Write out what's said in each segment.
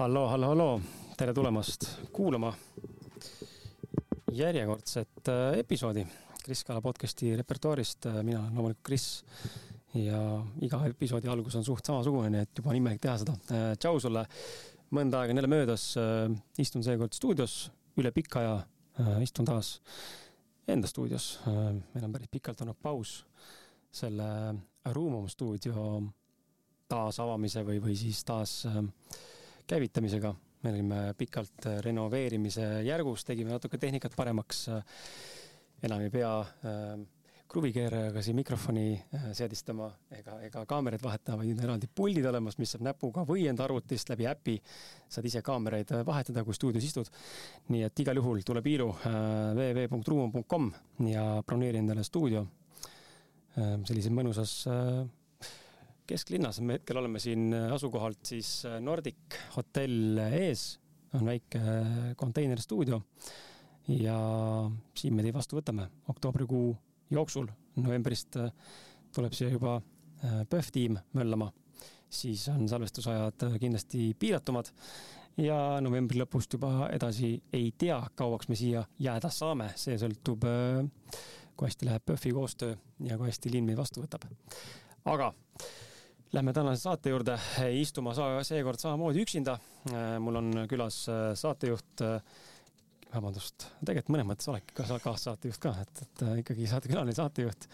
halloo, halloo, halloo, tere tulemast kuulama järjekordset äh, episoodi Kris Kala podcasti repertuaarist. Äh, mina olen loomulikult Kris ja iga episoodi algus on suht samasugune, nii et juba on imelik teha seda. Äh, tšau sulle, mõnda aega on jälle möödas, istun seekord stuudios, üle pika aja istun taas enda stuudios. meil on päris pikalt olnud paus selle Ruumum stuudio taasavamise või, või siis taas käivitamisega. me olime pikalt renoveerimise järgus, tegime natuke tehnikat paremaks. enam ei pea äh, kruvikeerajaga siin mikrofoni äh, seadistama ega, ega kaameraid vahetama, vaid on eraldi puldid olemas, mis saab näpuga või enda arvutist läbi äpi saad ise kaameraid vahetada, kui stuudios istud. nii et igal juhul tule piilu äh, www.ruum.com ja broneeri endale stuudio äh, sellises mõnusas äh, kesklinnas, me hetkel oleme siin asukohalt siis Nordic hotell ees, on väike konteinerstuudio. Ja siin me teid vastu võtame. Oktoobrikuu jooksul, novembrist tuleb siia juba äh, PÖFF tiim möllama, siis on salvestusajad kindlasti piiratumad. Ja novembri lõpust juba edasi ei tea, kauaks me siia jääda saame, see sõltub, äh, kui hästi läheb PÖFFi koostöö ja kui hästi linn meid vastu võtab. aga Lähme tänase saate juurde, istuma saa-, seekord samamoodi üksinda. mul on külas äh, saatejuht, äh, vabandust, tegelikult mõnes mõttes oledki ka kaassaatejuht ka, et, et äh, ikkagi saatekülaline saatejuht,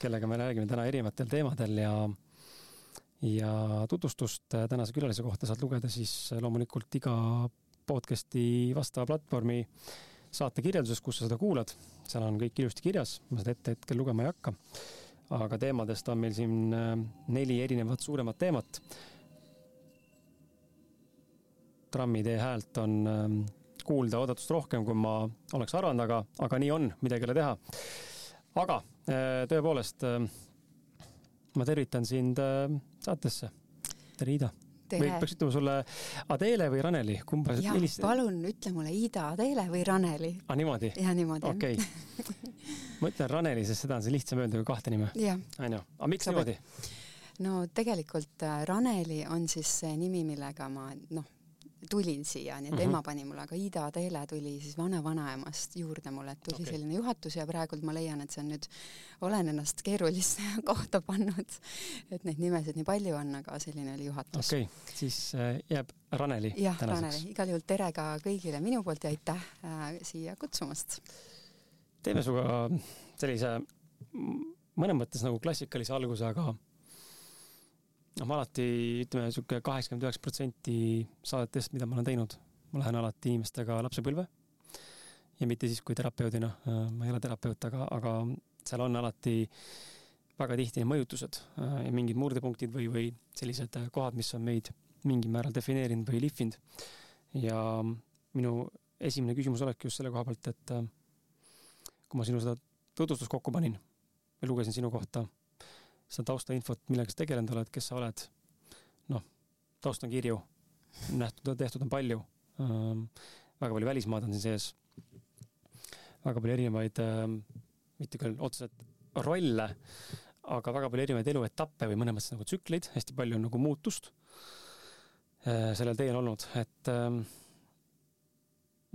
kellega me räägime täna erinevatel teemadel ja ja tutvustust tänase külalise kohta saad lugeda siis loomulikult iga podcast'i vastava platvormi saate kirjelduses, kus sa seda kuulad. seal on kõik ilusti kirjas, ma seda ette hetkel lugema ei hakka aga teemadest on meil siin äh, neli erinevat suuremat teemat. trammidee häält on ähm, kuulda oodatust rohkem, kui ma oleks arvanud, aga, aga nii on, midagi ei ole teha. aga äh, tõepoolest, äh, ma tervitan sind saatesse. tere, Ida või peaks ütlema sulle Adele või Raneli, kumba? jah millist..., palun ütle mulle Ida, Adele või Raneli. aa, ah, niimoodi? jah, niimoodi. okei okay. ma ütlen Raneli, sest seda on see lihtsam öelda kui kahte nime. onju, aga miks Saab... niimoodi? no tegelikult äh, Raneli on siis see nimi, millega ma noh, tulin siia, nii et mm -hmm. ema pani mulle, aga Ida Teele tuli siis vana-vanaemast juurde mulle, et tuli okay. selline juhatus ja praegult ma leian, et see on nüüd, olen ennast keerulisse kohta pannud, et neid nimesid nii palju on, aga selline oli juhatus. okei okay., siis äh, jääb Raneli jah, Raneli, igal juhul tere ka kõigile minu poolt ja aitäh äh, siia kutsumast! Teeme sinuga sellise mõnes mõttes nagu klassikalise alguse, aga noh, ma alati ütleme sihuke kaheksakümmend üheksa protsenti saadetest, mida ma olen teinud, ma lähen alati inimestega lapsepõlve. ja mitte siis kui terapeudina, ma ei ole terapeut, aga, aga seal on alati väga tihti mõjutused ja mingid murdepunktid või, või sellised kohad, mis on meid mingil määral defineerinud või lihvinud. ja minu esimene küsimus olekski just selle koha pealt, et kui ma sinu seda tutvustust kokku panin ja lugesin sinu kohta seda taustainfot, millega sa tegelenud oled, kes sa oled. noh, taust on kirju, nähtud, tehtud on palju ähm,. väga palju välismaad on siin sees. väga palju erinevaid ähm,, mitte küll otseselt rolle, aga väga palju erinevaid eluetappe või mõnes mõttes nagu tsükleid, hästi palju on nagu muutust äh, sellel teel olnud, et ähm,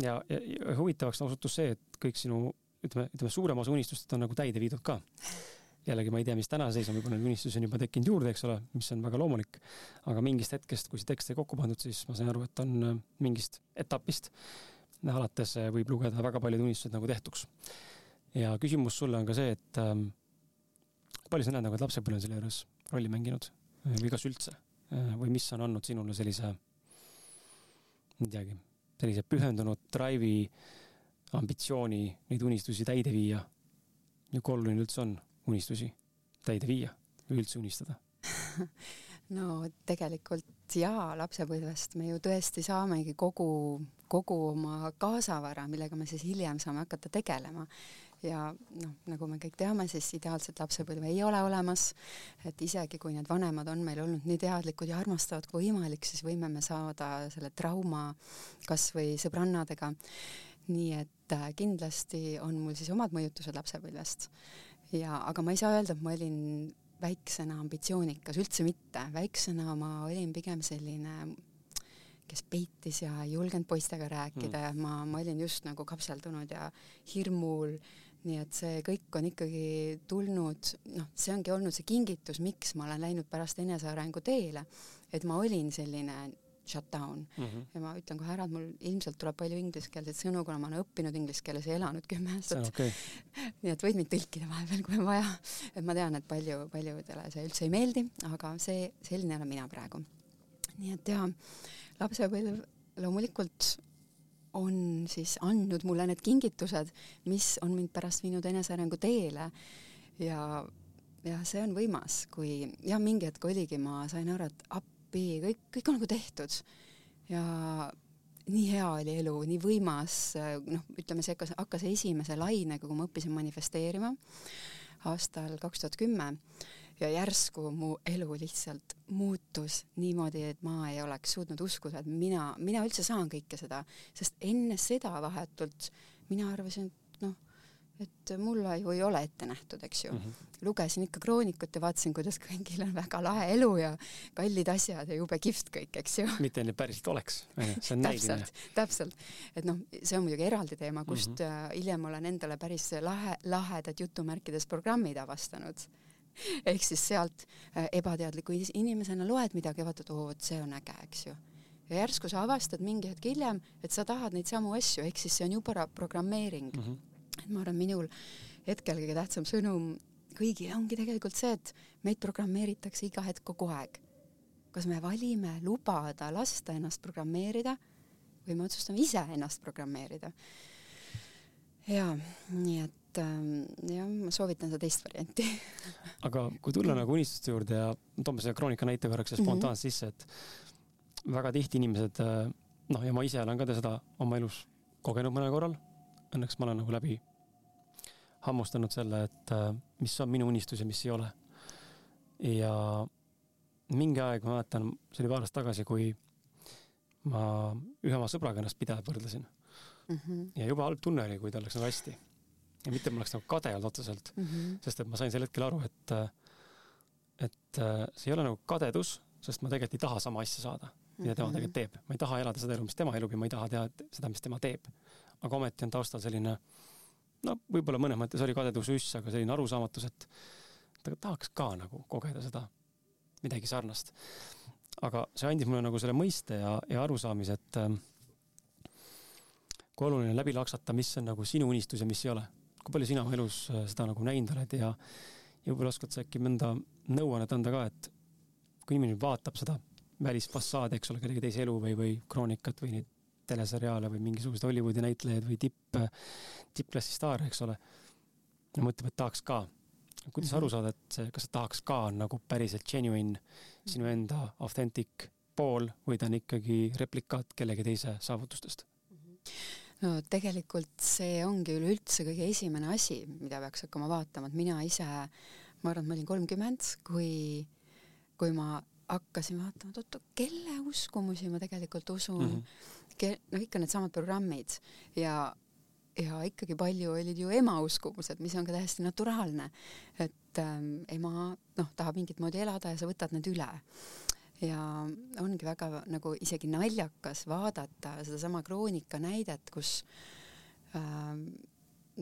ja, ja, ja huvitavaks osutus see, et kõik sinu ütleme, ütleme suurem osa unistustest on nagu täide viidud ka jällegi ma ei tea, mis tänase seis on, võib-olla neid unistusi on juba tekkinud juurde, eks ole, mis on väga loomulik. aga mingist hetkest, kui see tekst sai kokku pandud, siis ma sain aru, et on äh, mingist etapist alates äh, võib lugeda väga paljud unistused nagu tehtuks. ja küsimus sulle on ka see, et ähm, palju sa näed nagu, et lapsepõlv on selle juures rolli mänginud või kas üldse või mis on andnud sinule sellise, ma ei teagi, sellise pühendunud drive'i, ambitsiooni neid unistusi täide viia ja kui oluline üldse on unistusi täide viia või üldse unistada no tegelikult jaa, lapsepõlvest me ju tõesti saamegi kogu, kogu oma kaasavara, millega me siis hiljem saame hakata tegelema. ja noh, nagu me kõik teame, siis ideaalset lapsepõlve ei ole olemas, et isegi kui need vanemad on meil olnud nii teadlikud ja armastavad kui võimalik, siis võime me saada selle trauma kas või sõbrannadega. Nii et äh, kindlasti on mul siis omad mõjutused lapsepõlvest. Ja, aga ma ei saa öelda, et ma olin väiksena ambitsioonikas, üldse mitte, väiksena ma olin pigem selline kes peitis ja ei julgenud poistega rääkida mm. ja ma, ma olin just nagu kapseldunud ja hirmul. Nii et see kõik on ikkagi tulnud, noh, see ongi olnud see kingitus, miks ma olen läinud pärast enesearengu teele, et ma olin selline shutdown mm. -hmm. ja ma ütlen kohe ära, et mul ilmselt tuleb palju ingliskeelseid sõnu, kuna ma olen õppinud inglise keeles ja elanud kümme aastat. Okay. nii et võid mind tõlkida vahepeal, kui on vaja. et ma tean, et palju, paljudele see üldse ei meeldi, aga see, selline olen mina praegu. nii et jaa, lapsepõlv loomulikult on siis andnud mulle need kingitused, mis on mind pärast viinud enesearengu teele ja, ja see on võimas, kui jah, mingi hetk oligi, ma sain aru, et appi, kõik, kõik on nagu tehtud. Ja nii hea oli elu, nii võimas, noh, ütleme, see hakkas, hakkas esimese lainega, kui ma õppisin manifesteerima aastal kaks tuhat kümme. Ja järsku mu elu lihtsalt muutus niimoodi, et ma ei oleks suutnud uskuda, et mina, mina üldse saan kõike seda, sest enne seda vahetult mina arvasin, et noh, et mulle ju ei ole ette nähtud, eks ju mm. -hmm. lugesin ikka kroonikut ja vaatasin, kuidas kõigil on väga lahe elu ja kallid asjad ja jube kihvt kõik, eks ju. mitte nii päriselt oleks, see on näiline. täpselt, et noh, see on muidugi eraldi teema, kust mm -hmm. hiljem olen endale päris lahe, lahedad jutumärkides programmid avastanud ehk siis sealt äh, ebateadliku inimesena loed midagi ja vaatad, oo, vot see on äge, eks ju. ja järsku sa avastad mingi hetk hiljem, et sa tahad neid samu asju, ehk siis see on juba programmeering mm. -hmm. Et ma arvan, minul hetkel kõige tähtsam sõnum kõigile ongi tegelikult see, et meid programmeeritakse iga hetk kogu aeg. kas me valime lubada lasta ennast programmeerida või me otsustame ise ennast programmeerida. jaa, nii et ähm, jah, ma soovitan seda teist varianti aga kui tulla nagu unistuste juurde ja toome selle kroonika näite korraks ja spontaanselt sisse, et väga tihti inimesed, äh, noh, ja ma ise olen ka seda oma elus kogenud mõnel korral. Õnneks ma olen nagu läbi hammustanud selle, et äh, mis on minu unistus ja mis ei ole. ja mingi aeg, ma mäletan, see oli paar aastat tagasi, kui ma ühe oma sõbraga ennast pidevalt võrdlesin mm. -hmm. ja jube halb tunne oli, kui tal läks nagu hästi ja mitte ma oleks nagu kade olnud otseselt mm, -hmm. sest et ma sain sel hetkel aru, et, et see ei ole nagu kadedus, sest ma tegelikult ei taha sama asja saada, mida tema tegelikult teeb. ma ei taha elada seda elu, mis tema elab ja ma ei taha teha seda, mis tema teeb. Aga ometi on taustal selline, no võib-olla mõnes mõttes oli kadedus üss, aga selline arusaamatus, et ta tahaks ka nagu kogeda seda midagi sarnast. aga see andis mulle nagu selle mõiste ja, ja arusaamise, et kui oluline läbi laksata, mis on nagu sinu unistus ja mis ei ole kui palju sina oma elus äh, seda nagu näinud oled ja, ja võib-olla oskad sa äkki mõnda nõuannet anda ka, et kui inimene vaatab seda välisfassaadi, eks ole, kellegi teise elu või, või kroonikat või neid teleseriaale või mingisuguseid Hollywoodi näitlejaid või tipp, tippklassi staare, eks ole. ja mõtleb, et tahaks ka. kuidas mm -hmm. aru saada, et see, kas sa tahaks ka nagu päriselt genuine sinu enda authentic pool või ta on ikkagi replikaat kellegi teise saavutustest mm? -hmm no tegelikult see ongi üleüldse kõige esimene asi, mida peaks hakkama vaatama, et mina ise, ma arvan, et ma olin kolmkümmend, kui, kui ma hakkasin vaatama, et oot, kelle uskumusi ma tegelikult usun mm, -hmm. Noh, ikka needsamad programmid. Ja ja ikkagi palju olid ju ema uskumused, mis on ka täiesti naturaalne, et ähm, ema noh, tahab mingit moodi elada ja sa võtad need üle. Ja ongi väga nagu isegi naljakas vaadata sedasama kroonika näidet, kus äh,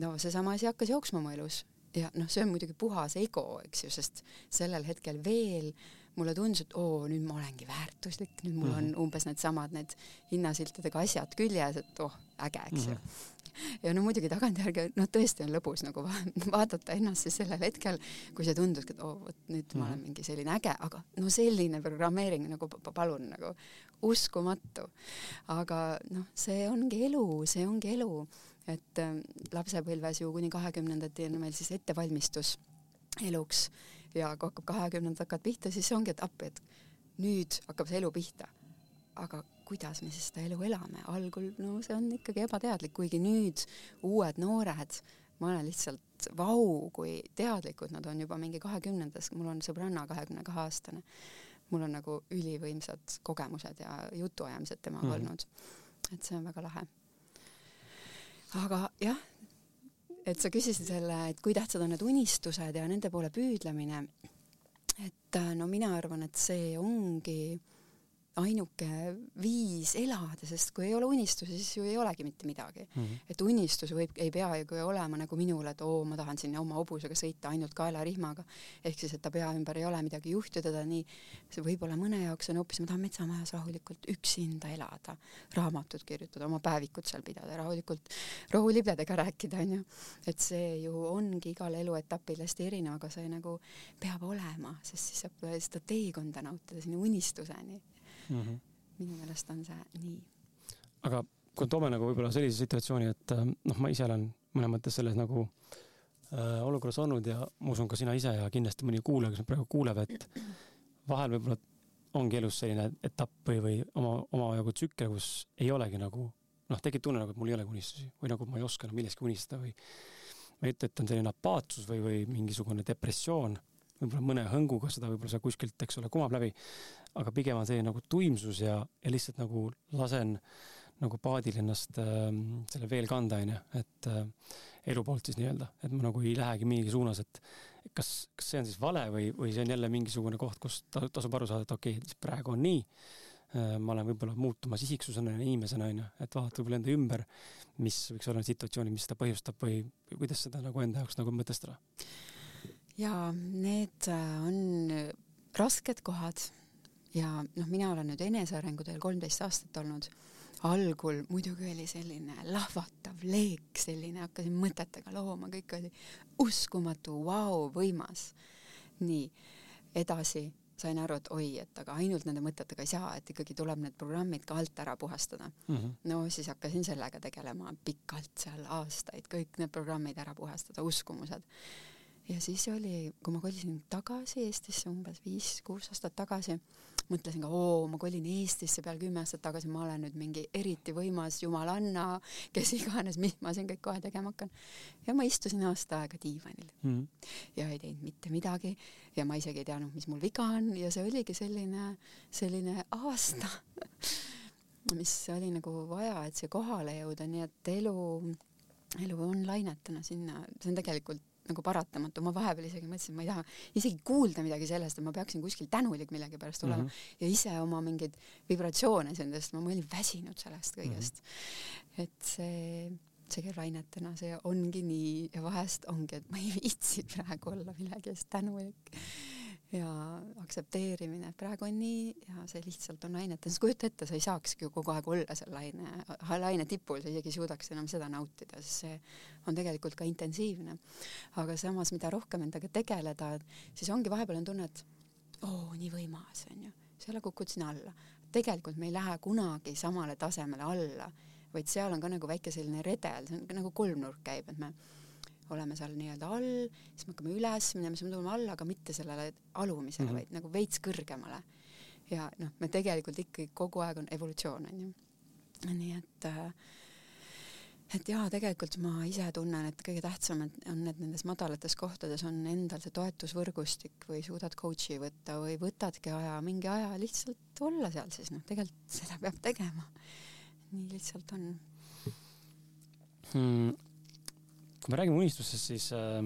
no seesama asi hakkas jooksma mu elus. Ja noh, see on muidugi puhas ego, eks ju, sest sellel hetkel veel mulle tundus, et oo, nüüd ma olengi väärtuslik, nüüd mul on mm -hmm. umbes needsamad need hinnasiltidega asjad küljes, et oh, äge, eks ju mm -hmm ja no muidugi tagantjärgi, noh, tõesti on lõbus nagu va vaadata ennast siis sellel hetkel, kui see tunduski, et oo oh,, vot nüüd mm -hmm. ma olen mhm. mingi selline äge, aga no selline programmeering nagu palun nagu uskumatu. aga noh, see ongi elu, see ongi elu, et äh, lapsepõlves ju kuni kahekümnendati on meil siis ettevalmistus eluks ja kui hakkab kahekümnendad hakkavad pihta, siis ongi, et appi, et nüüd hakkab see elu pihta. aga kuidas me siis seda elu elame, algul no see on ikkagi ebateadlik, kuigi nüüd uued noored, ma olen lihtsalt vau, kui teadlikud nad on juba mingi kahekümnendas, mul on sõbranna kahekümne kahe aastane. mul on nagu ülivõimsad kogemused ja jutuajamised temaga mm -hmm. olnud. et see on väga lahe. aga jah, et sa küsisid selle, et kui tähtsad on need unistused ja nende poole püüdlemine. et no mina arvan, et see ongi ainuke viis elada, sest kui ei ole unistusi, siis ju ei olegi mitte midagi mm. -hmm. et unistus võib, ei pea ju olema nagu minul, et oo, ma tahan sinna oma hobusega sõita ainult kaelarihmaga. ehk siis, et ta pea ümber ei ole midagi juhtida, ta nii, see võib-olla mõne jaoks on hoopis, ma tahan metsamajas rahulikult üksinda elada, raamatut kirjutada, oma päevikut seal pidada, rahulikult rohulibedega rääkida, onju. et see ju ongi igale eluetapile hästi erinev, aga see nagu peab olema, sest siis saab seda teekonda nautida sinna unistuseni mm. -hmm. minu meelest on see nii. aga kui toome nagu võib-olla sellise situatsiooni, et äh, noh, ma ise olen mõnes mõttes selles nagu äh, olukorras olnud ja ma usun ka sina ise ja kindlasti mõni kuulaja, kes praegu kuuleb, et vahel võib-olla ongi elus selline etapp või, või oma, omajagu tsükkel, kus ei olegi nagu noh, tekib tunne nagu, et mul ei olegi unistusi või nagu ma ei oska enam millestki unistada või ma ei ütle, et on selline apaatsus või, või mingisugune depressioon võib-olla mõne hõnguga seda võib-olla seal kuskilt, eks ole, kumab läbi. aga pigem on see nagu tuimsus ja, ja lihtsalt nagu lasen nagu paadil ennast äh, selle veel kanda, onju, et äh, elu poolt siis nii-öelda, et ma nagu ei lähegi mingi suunas, et kas, kas see on siis vale või, või see on jälle mingisugune koht, kus tasub aru saada, et okei okay,, praegu on nii äh,. ma olen võib-olla muutumas isiksusena ja inimesena, onju, et vaadata võib-olla enda ümber, mis võiks olla situatsioonid, mis seda põhjustab või, või kuidas seda nagu enda jaoks nagu mõtestada ja need äh, on rasked kohad ja noh, mina olen nüüd enesearengu teel kolmteist aastat olnud. algul muidugi oli selline lahvatav leek, selline, hakkasin mõtetega looma, kõik oli uskumatu, vau, võimas. nii, edasi sain aru, et oi, et aga ainult nende mõtetega ei saa, et ikkagi tuleb need programmid ka alt ära puhastada mm. -hmm. no siis hakkasin sellega tegelema pikalt seal aastaid, kõik need programmid ära puhastada, uskumused ja siis oli, kui ma kolisin tagasi Eestisse umbes viis-kuus aastat tagasi, mõtlesin ka, oo, ma kolin Eestisse peale kümme aastat tagasi, ma olen nüüd mingi eriti võimas jumalanna, kes iganes, mis ma siin kõik kohe tegema hakkan. ja ma istusin aasta aega diivanil. Mm -hmm. ja ei teinud mitte midagi. Ja ma isegi ei teadnud, mis mul viga on. Ja see oligi selline, selline aasta mis oli nagu vaja, et see kohale jõuda, nii et elu, elu on lainetena sinna, see on tegelikult nagu paratamatu, ma vahepeal isegi mõtlesin, ma ei taha isegi kuulda midagi sellest, et ma peaksin kuskil tänulik millegipärast olema mm -hmm. ja ise oma mingeid vibratsioone sellest, ma olin väsinud sellest kõigest mm. -hmm. et see, see käib lainetena, see ongi nii ja vahest ongi, et ma ei viitsi praegu olla millegi eest tänulik ja aktsepteerimine, praegu on nii ja see lihtsalt on lainetes, kujuta ette, sa ei saakski ju kogu aeg olla seal laine, laine tipul, sa isegi ei suudaks enam seda nautida, sest see on tegelikult ka intensiivne. aga samas, mida rohkem endaga tegeleda, siis ongi vahepeal on tunne, et oo, nii võimas, onju, selle kukud sinna alla. tegelikult me ei lähe kunagi samale tasemele alla, vaid seal on ka nagu väike selline redel, see on nagu kolmnurk käib, et me oleme seal nii-öelda all, siis me hakkame üles minema, siis me tuleme alla, aga mitte sellele alumisele mm, -hmm. vaid nagu veits kõrgemale. ja noh, me tegelikult ikkagi kogu aeg on evolutsioon onju. nii et äh, et jaa, tegelikult ma ise tunnen, et kõige tähtsam on, et nendes madalates kohtades on endal see toetusvõrgustik või suudad coach'i võtta või võtadki aja, mingi aja lihtsalt olla seal siis noh, tegelikult seda peab tegema. nii lihtsalt on hmm kui me räägime unistustest, siis äh,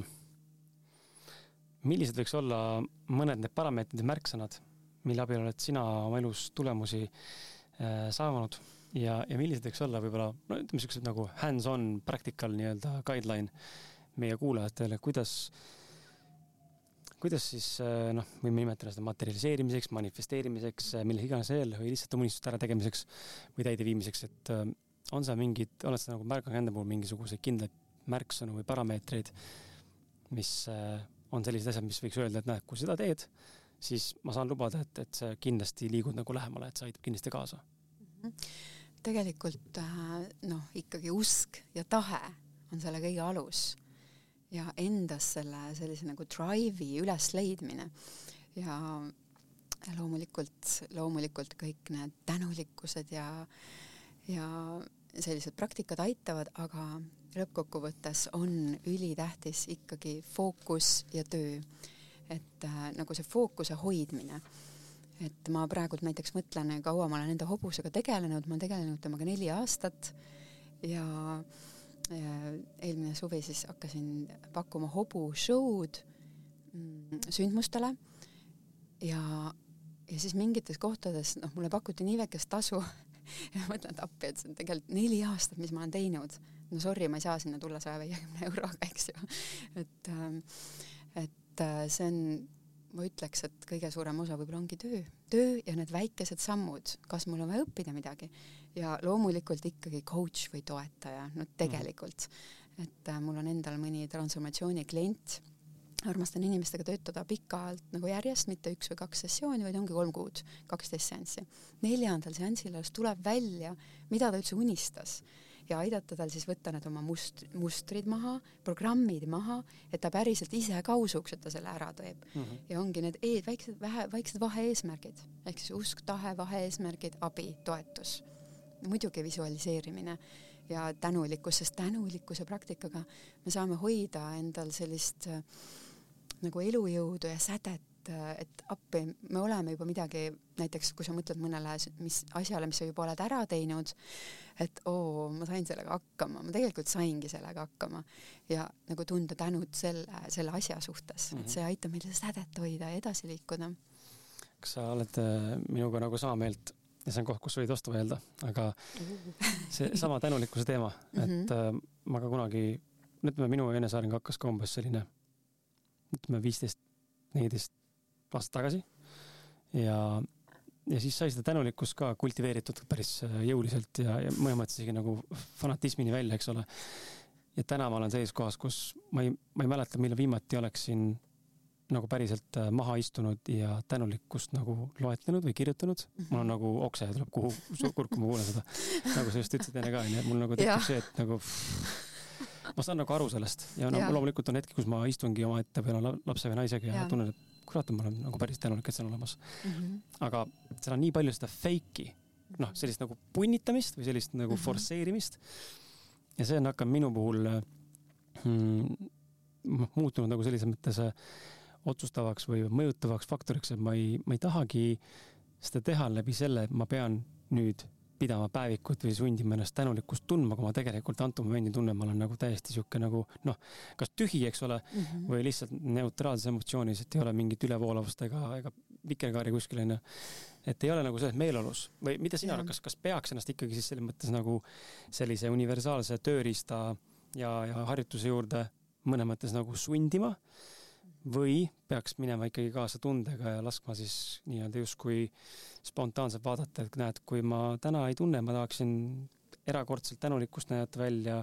millised võiks olla mõned need parameetrid ja märksõnad, mille abil oled sina oma elus tulemusi äh, saavanud? Ja, ja millised võiks olla võib-olla, no ütleme, siuksed nagu hands-on practical nii-öelda guideline meie kuulajatele, kuidas, kuidas siis äh, noh, võime nimetada seda materialiseerimiseks, manifesteerimiseks, äh, milles iganes veel või lihtsalt unistuste ärategemiseks või täideviimiseks, et äh, on seal mingid, oled sa nagu märganud enda puhul mingisuguseid kindlaid märksõnu või parameetreid, mis äh, on sellised asjad, mis võiks öelda, et näed, kui seda teed, siis ma saan lubada, et, et sa kindlasti liigud nagu lähemale, et see aitab kindlasti kaasa mm. -hmm. tegelikult äh, noh, ikkagi usk ja tahe on selle kõige alus ja endas selle sellise nagu drive'i ülesleidmine ja loomulikult, loomulikult kõik need tänulikkused ja, ja sellised praktikad aitavad, aga lõppkokkuvõttes on ülitähtis ikkagi fookus ja töö. et äh, nagu see fookuse hoidmine. et ma praegult näiteks mõtlen, kaua ma olen enda hobusega tegelenud, ma olen tegelenud temaga neli aastat ja äh, eelmine suvi siis hakkasin pakkuma hobushow'd mm, sündmustele ja ja siis mingites kohtades, noh, mulle pakuti nii väikest tasu ja ma mõtlen, et appi, et see on tegelikult neli aastat, mis ma olen teinud. No sorry, ma ei saa sinna tulla saja viiekümne euroga, eks ju. et, ähm, et äh, see on, ma ütleks, et kõige suurem osa võib-olla ongi töö, töö ja need väikesed sammud, kas mul on vaja õppida midagi. Ja loomulikult ikkagi coach või toetaja, no tegelikult. Et äh, mul on endal mõni transformatsiooni klient. Armastan inimestega töötada pikalt nagu järjest, mitte üks või kaks sessiooni, vaid ongi kolm kuud, kaksteist seanssi. neljandal seansil alles tuleb välja, mida ta üldse unistas ja aidata tal siis võtta need oma must-, mustrid maha, programmid maha, et ta päriselt ise ka usuks, et ta selle ära teeb mm. -hmm. ja ongi need e väiksed, vähe, väiksed vaheeesmärgid, ehk siis usk, tahe, vaheeesmärgid, abi, toetus. muidugi visualiseerimine ja tänulikkus, sest tänulikkuse praktikaga me saame hoida endal sellist äh, nagu elujõudu ja sädet, et appi, me oleme juba midagi, näiteks kui sa mõtled mõnele mis asjale, mis sa juba oled ära teinud, et oo, ma sain sellega hakkama, ma tegelikult saingi sellega hakkama ja nagu tunda tänud selle, selle asja suhtes mm, -hmm. et mhm. see aitab meil seda sädet hoida ja edasi liikuda. kas sa oled äh, minuga nagu sama meelt ja see on koht, kus võid vastu vaielda, aga see sama tänulikkuse teema, et mm -hmm. ma ka kunagi, ütleme, minu eneseareng hakkas ka umbes selline ütleme viisteist, neliteist aastat tagasi. ja, ja siis sai seda tänulikkust ka kultiveeritud päris äh, jõuliselt ja, ja mõnes mõttes isegi nagu fanatismini välja, eks ole. ja täna ma olen sellises kohas, kus ma ei, ma ei mäleta, millal viimati oleksin nagu päriselt äh, maha istunud ja tänulikkust nagu loetlenud või kirjutanud mul on nagu okse tuleb kuhu kurku, ma kuulen seda. nagu sa just ütlesid enne ka, onju, et mul nagu tekib see, et nagu ma saan nagu aru sellest ja noh, loomulikult on hetki, kus ma istungi omaette või no lapse või naisega ja, ja. tunnen, et kurat, ma olen nagu päris tänulik, et see on olemas mm. -hmm. aga seal on nii palju seda fake'i, noh, sellist nagu punnitamist või sellist nagu mm -hmm. forsseerimist. ja see on hakanud minu puhul mm, muutunud nagu selles mõttes äh, otsustavaks või mõjutavaks faktoriks, et ma ei, ma ei tahagi seda teha läbi selle, et ma pean nüüd pidama päevikut või sundima ennast tänulikkust tundma, kui ma tegelikult antud momendil tunnen, ma olen nagu täiesti sihuke nagu noh, kas tühi, eks ole mm, -hmm. või lihtsalt neutraalses emotsioonis, et ei ole mingit ülevoolavust ega, ega vikerkaari kuskil onju. et ei ole nagu selles meeleolus või mida sina arvad, kas, kas peaks ennast ikkagi siis selles mõttes nagu sellise universaalse tööriista ja, ja harjutuse juurde mõnes mõttes nagu sundima või peaks minema ikkagi kaasa tundega ja laskma siis nii-öelda justkui spontaanselt vaadata, et näed, kui ma täna ei tunne, ma tahaksin erakordselt tänulikkust näidata välja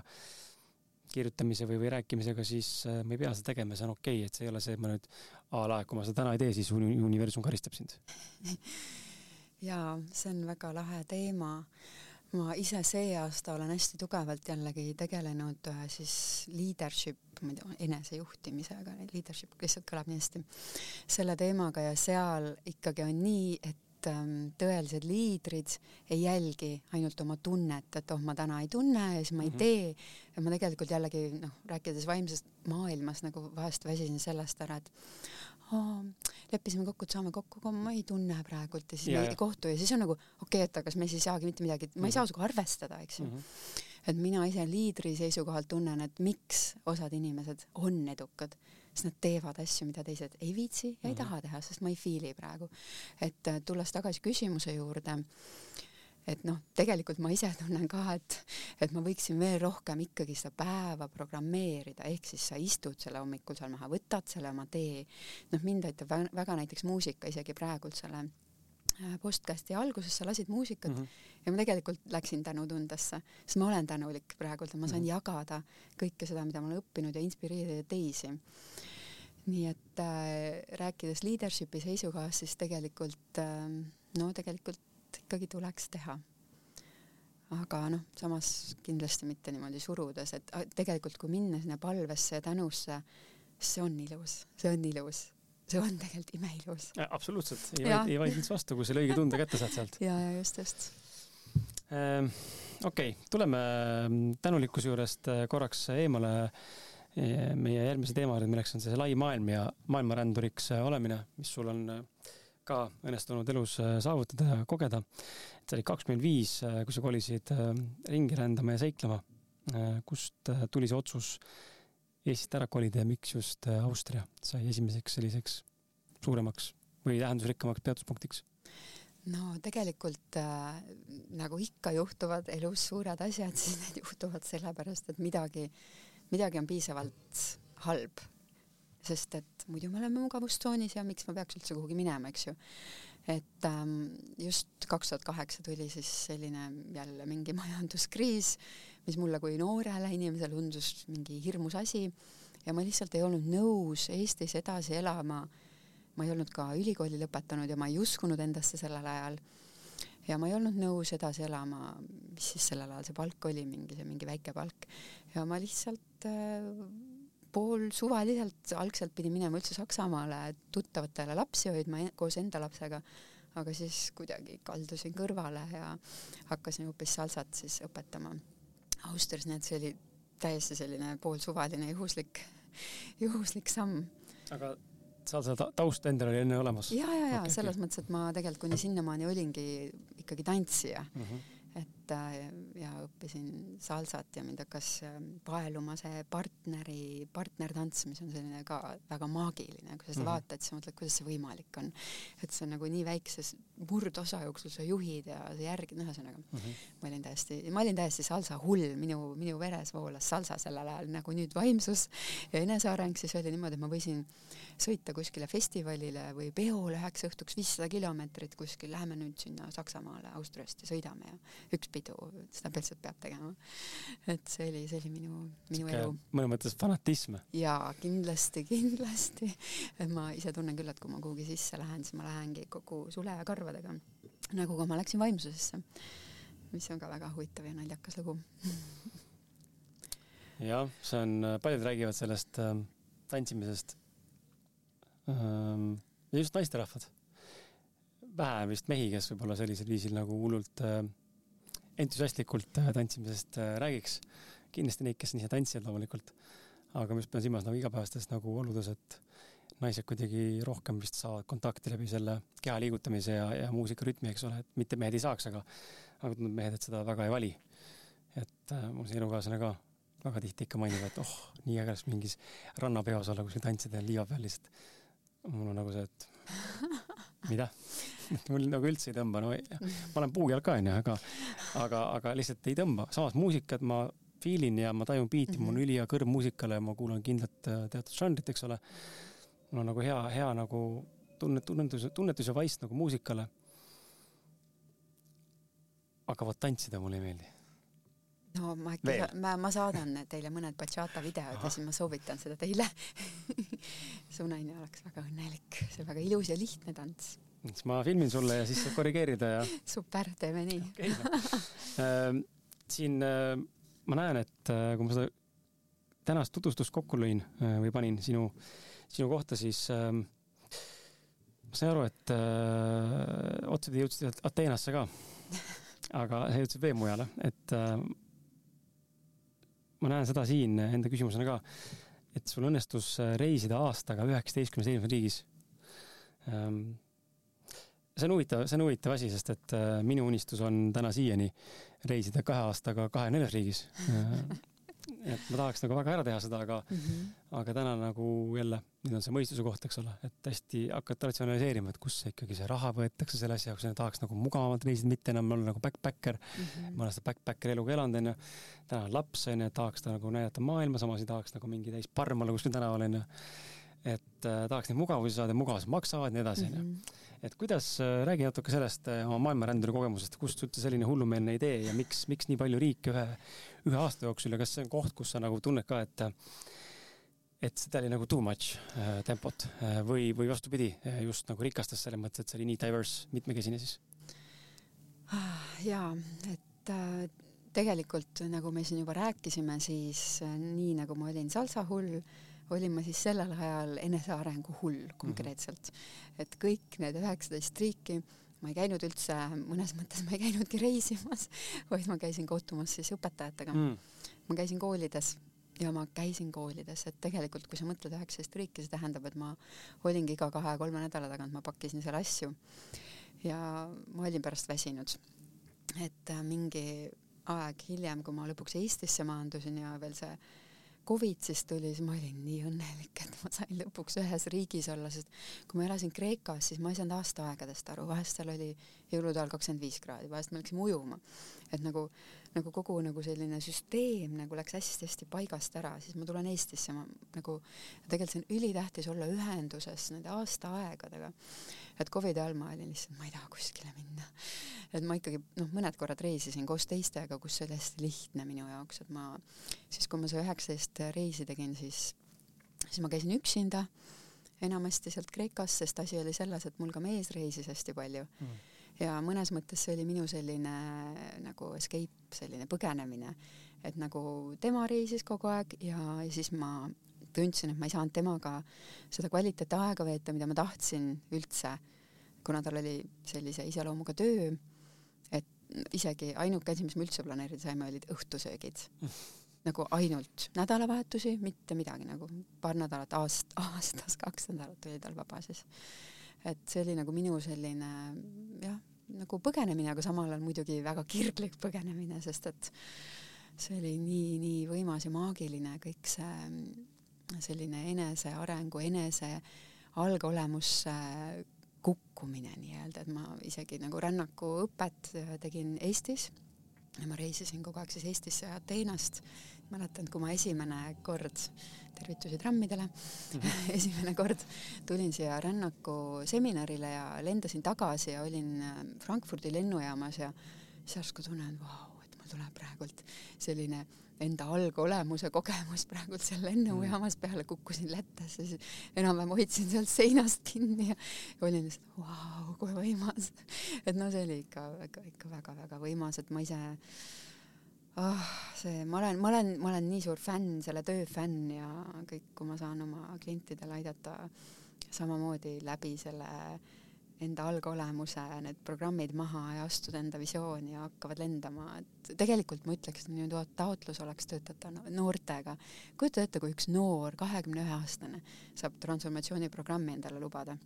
kirjutamise või, või rääkimisega, siis äh, ma ei pea seda tegema, see on okei okay,, et see ei ole see, et ma nüüd a la, kui ma seda täna ei tee, siis universum karistab sind. jaa, see on väga lahe teema ma ise see aasta olen hästi tugevalt jällegi tegelenud äh, siis leadership, ma ei tea, enesejuhtimisega, leadership lihtsalt kõlab nii hästi, selle teemaga ja seal ikkagi on nii, et ähm, tõelised liidrid ei jälgi ainult oma tunnet, et oh, ma täna ei tunne ja siis ma ei mhm. tee. ja ma tegelikult jällegi noh, rääkides vaimsest maailmast nagu vahest väsisin sellest ära, et leppisime kokku, et saame kokku, aga ma ei tunne praegult ja siis ja, me ei kohtu ja siis on nagu okei okay,, et aga kas me siis ei saagi mitte midagi, ma ei saa mhm. sinuga arvestada, eks ju mm. -hmm. et mina ise liidri seisukohalt tunnen, et miks osad inimesed on edukad, sest nad teevad asju, mida teised ei viitsi ja mm -hmm. ei taha teha, sest ma ei fiili praegu. et äh, tulles tagasi küsimuse juurde et noh, tegelikult ma ise tunnen ka, et, et ma võiksin veel rohkem ikkagi seda päeva programmeerida, ehk siis sa istud selle hommikul seal maha, võtad selle oma tee. noh, mind aitab väga näiteks muusika isegi praegult selle äh, podcast'i alguses sa lasid muusikat mm -hmm. ja ma tegelikult läksin tänutundesse, sest ma olen tänulik praegult, et ma sain mm -hmm. jagada kõike seda, mida ma olen õppinud ja inspireerida teisi. nii et äh, rääkides leadership'i seisukohast, siis tegelikult äh, no tegelikult ikkagi tuleks teha. aga noh, samas kindlasti mitte niimoodi surudes, et tegelikult kui minna sinna palvesse ja tänusse, see on ilus, see on ilus, see on tegelikult imeilus. absoluutselt, ei vaidle, ei vaidle vastu, kui selle õige tunde kätte saad sealt. ja, ja just, just ähm,. okei okay,, tuleme mm, tänulikkuse juurest äh, korraks eemale äh, meie järgmise teema juurde, milleks on see lai maailm ja maailmaränduriks äh, olemine, mis sul on ka õnnestunud elus äh, saavutada ja kogeda. et sa olid kakskümmend viis, äh, kui sa kolisid äh, ringi rändama ja seiklema. kust tuli see otsus Eestist ära kolida ja miks just Austria sai esimeseks selliseks suuremaks või tähendusrikkamaks peatuspunktiks? no tegelikult äh, nagu ikka juhtuvad elus suured asjad, siis need juhtuvad sellepärast, et midagi, midagi on piisavalt halb. Sest et muidu me oleme mugavustsoonis ja miks ma peaks üldse kuhugi minema, eks ju. et ähm, just kaks tuhat kaheksa tuli siis selline jälle mingi majanduskriis, mis mulle kui noorele inimesele tundus mingi hirmus asi ja ma lihtsalt ei olnud nõus Eestis edasi elama ma ei olnud ka ülikooli lõpetanud ja ma ei uskunud endasse sellel ajal. ja ma ei olnud nõus edasi elama, mis siis sellel ajal see palk oli, mingi see mingi väike palk. ja ma lihtsalt äh, poolsuvaliselt, algselt pidin minema üldse Saksamaale tuttavatele lapsi hoidma koos enda lapsega, aga siis kuidagi kaldusin kõrvale ja hakkasin hoopis salsat siis õpetama Austrias, nii et see oli täiesti selline poolsuvaline juhuslik, juhuslik samm. aga seal seda taust endal oli enne olemas? ja, ja, ja okay, selles okay. mõttes, et ma tegelikult kuni sinnamaani olingi ikkagi tantsija mm. -hmm et äh, ja õppisin salsat ja mind hakkas äh, paeluma see partneri, partnertants, mis on selline ka väga maagiline, kui sa seda mm -hmm. vaatad, siis mõtled, kuidas see võimalik on. et see on nagu nii väikses murdosa jooksul sa juhid ja sa järgid, noh, ühesõnaga mm -hmm. ma olin täiesti, ma olin täiesti salsa hull, minu, minu veres voolas salsa sellel ajal nagu nüüd vaimsus ja eneseareng siis oli niimoodi, et ma võisin sõita kuskile festivalile või peole üheks õhtuks viissada kilomeetrit kuskil, läheme nüüd sinna Saksamaale Austriast ja sõidame ja üks pidu, seda lihtsalt peab tegema. et see oli, see oli minu, minu elu. mõnes mõttes fanatism. jaa, kindlasti, kindlasti. et ma ise tunnen küll, et kui ma kuhugi sisse lähen, siis ma lähengi kogu sule ja karvadega, nagu ka ma läksin vaimsusesse, mis on ka väga huvitav ja naljakas lugu jah, see on, paljud räägivad sellest äh, tantsimisest ähm,. just naisterahvad vähe vist mehi, kes võib-olla sellisel viisil nagu hullult äh, entusiastlikult äh, tantsimisest äh, räägiks. kindlasti neid, kes on ise tantsijad loomulikult, aga ma just pean silmas nagu igapäevastes nagu oludes, et naised kuidagi rohkem vist saavad kontakti läbi selle keha liigutamise ja, ja muusikarütmi, eks ole, et mitte mehed ei saaks, aga, aga tundub mehed, et seda väga ei vali. et äh, mul see elukaaslane ka väga tihti ikka mainib, et oh, nii äge oleks mingis rannapeos olla kuskil tantsida liiva peal lihtsalt. mul on nagu see, et mida mul nagu üldse ei tõmba, no ma olen puujalg ka onju, aga, aga, aga lihtsalt ei tõmba, samas muusikat ma feel in ja ma tajun biiti mm, -hmm. mul on mhm. ülihea kõrv muusikale, ma kuulan kindlat äh, teatud žanrit, eks ole. mul on nagu hea, hea nagu tunnet, tunnetus, tunnetus ja vaist nagu muusikale. aga vot tantsida mulle ei meeldi no ma äkki, ma, ma saadan teile mõned bachata videod ja siis ma soovitan seda teile su naine oleks väga õnnelik, see on väga ilus ja lihtne tants siis ma filmin sulle ja siis saad korrigeerida ja. super, teeme nii okay,. No. Äh, siin äh, ma näen, et äh, kui ma seda tänast tutvustust kokku lõin või panin sinu, sinu kohta, siis ma sain aru, et öö, otsapidi jõudsid Ateenasse ka. aga sa jõudsid veel mujale, et öö, ma näen seda siin enda küsimusena ka, et sul õnnestus reisida aastaga üheksateistkümnes erinevases riigis. Ehm, see on huvitav, see on huvitav asi, sest et äh, minu unistus on täna siiani reisida kahe aastaga kahekümne neljas riigis et ma tahaks nagu väga ära teha seda, aga mm, -hmm. aga täna nagu jälle, nüüd on see mõistuse koht, eks ole, et hästi hakata ratsionaliseerima, et see ikkagi see raha võetakse selle asja jaoks, tahaks nagu mugavamalt reisida, mitte enam olla nagu backpacker mm. -hmm. ma olen seda backpackeri eluga elanud, onju. täna on laps, onju, tahaks ta nagu näidata maailma, samas ei tahaks nagu mingi täis parm olla kuskil tänaval, onju. Et äh, tahaks neid mugavusi saada, mugavused maksavad, nii edasi, onju. Mhm. Et kuidas, äh, räägi natuke sellest äh, oma maailmaränduri kogemusest, kust üldse selline hullumeelne idee ja miks, miks nii palju riike ühe, ühe aasta jooksul ja kas see on koht, kus sa nagu tunned ka, et et seda oli nagu too much äh, tempot? Või, või vastupidi, just nagu rikastas selles mõttes, et see oli nii diverse, mitmekesine siis? jaa, et äh, tegelikult nagu me siin juba rääkisime, siis äh, nii nagu ma olin salsahull äh,, olin ma siis sellel ajal enesearengu hull konkreetselt mm. -hmm. et kõik need üheksateist riiki, ma ei käinud üldse, mõnes mõttes ma ei käinudki reisimas, vaid ma käisin kohtumas siis õpetajatega mm.. ma käisin koolides ja ma käisin koolides, et tegelikult kui sa mõtled üheksateist riiki, see tähendab, et ma olingi iga kahe-kolme nädala tagant, ma pakkisin seal asju. ja ma olin pärast väsinud. et mingi aeg hiljem, kui ma lõpuks Eestisse maandusin ja veel see Covid siis tuli, siis ma olin nii õnnelik, et ma sain lõpuks ühes riigis olla, sest kui ma elasin Kreekas, siis ma ei saanud aastaaegadest aru, vahest seal oli jõulude ajal kakskümmend viis kraadi, vahest me läksime ujuma. Et nagu, nagu kogu nagu selline süsteem nagu läks hästi-hästi paigast ära, siis ma tulen Eestisse, ma nagu, tegelikult see on ülitähtis olla ühenduses nende aastaaegadega. et Covidi ajal ma olin lihtsalt, ma ei taha kuskile minna. et ma ikkagi noh, mõned korrad reisisin koos teistega, kus see oli hästi lihtne minu jaoks, et ma siis, kui ma see üheksateist reisi tegin, siis, siis ma käisin üksinda enamasti sealt Kreekast, sest asi oli selles, et mul ka mees reisis hästi palju mm ja mõnes mõttes see oli minu selline nagu escape, selline põgenemine, et nagu tema reisis kogu aeg ja, ja siis ma tundsin, et ma ei saanud temaga seda kvaliteetaega veeta, mida ma tahtsin üldse, kuna tal oli sellise iseloomuga töö, et isegi ainuke asi, mis me üldse planeerida saime, olid õhtusöögid. Nagu ainult nädalavahetusi, mitte midagi nagu paar nädalat aast-, aastas, kaks nädalat oli tal vaba siis et see oli nagu minu selline jah, nagu põgenemine, aga samal ajal muidugi väga kirglik põgenemine, sest et see oli nii, nii võimas ja maagiline kõik see selline enesearengu, enese algolemusse kukkumine nii-öelda, et ma isegi nagu rännakuõpet tegin Eestis ja ma reisisin kogu aeg siis Eestisse Ateenast mäletan, kui ma esimene kord, tervitusi trammidele mm, -hmm. esimene kord tulin siia rännaku seminarile ja lendasin tagasi ja olin äh, Frankfurdi lennujaamas ja siis järsku tunnen, vau, et mul tuleb praegult selline enda algolemuse kogemus praegult seal lennujaamas mhm. peale, kukkusin Lättasse, siis enam-vähem hoidsin sealt seinast kinni ja olin lihtsalt vau, kui võimas. et no see oli ikka, ikka väga-väga võimas, et ma ise oh, see, ma olen, ma olen, ma olen nii suur fänn, selle töö fänn ja kõik, kui ma saan oma klientidele aidata samamoodi läbi selle enda algolemuse, need programmid maha ja astuda enda visiooni ja hakkavad lendama, et tegelikult ma ütleks, et minu taotlus oleks töötada noortega. kujuta ette, kui üks noor, kahekümne ühe aastane saab transformatsiooniprogrammi endale lubada.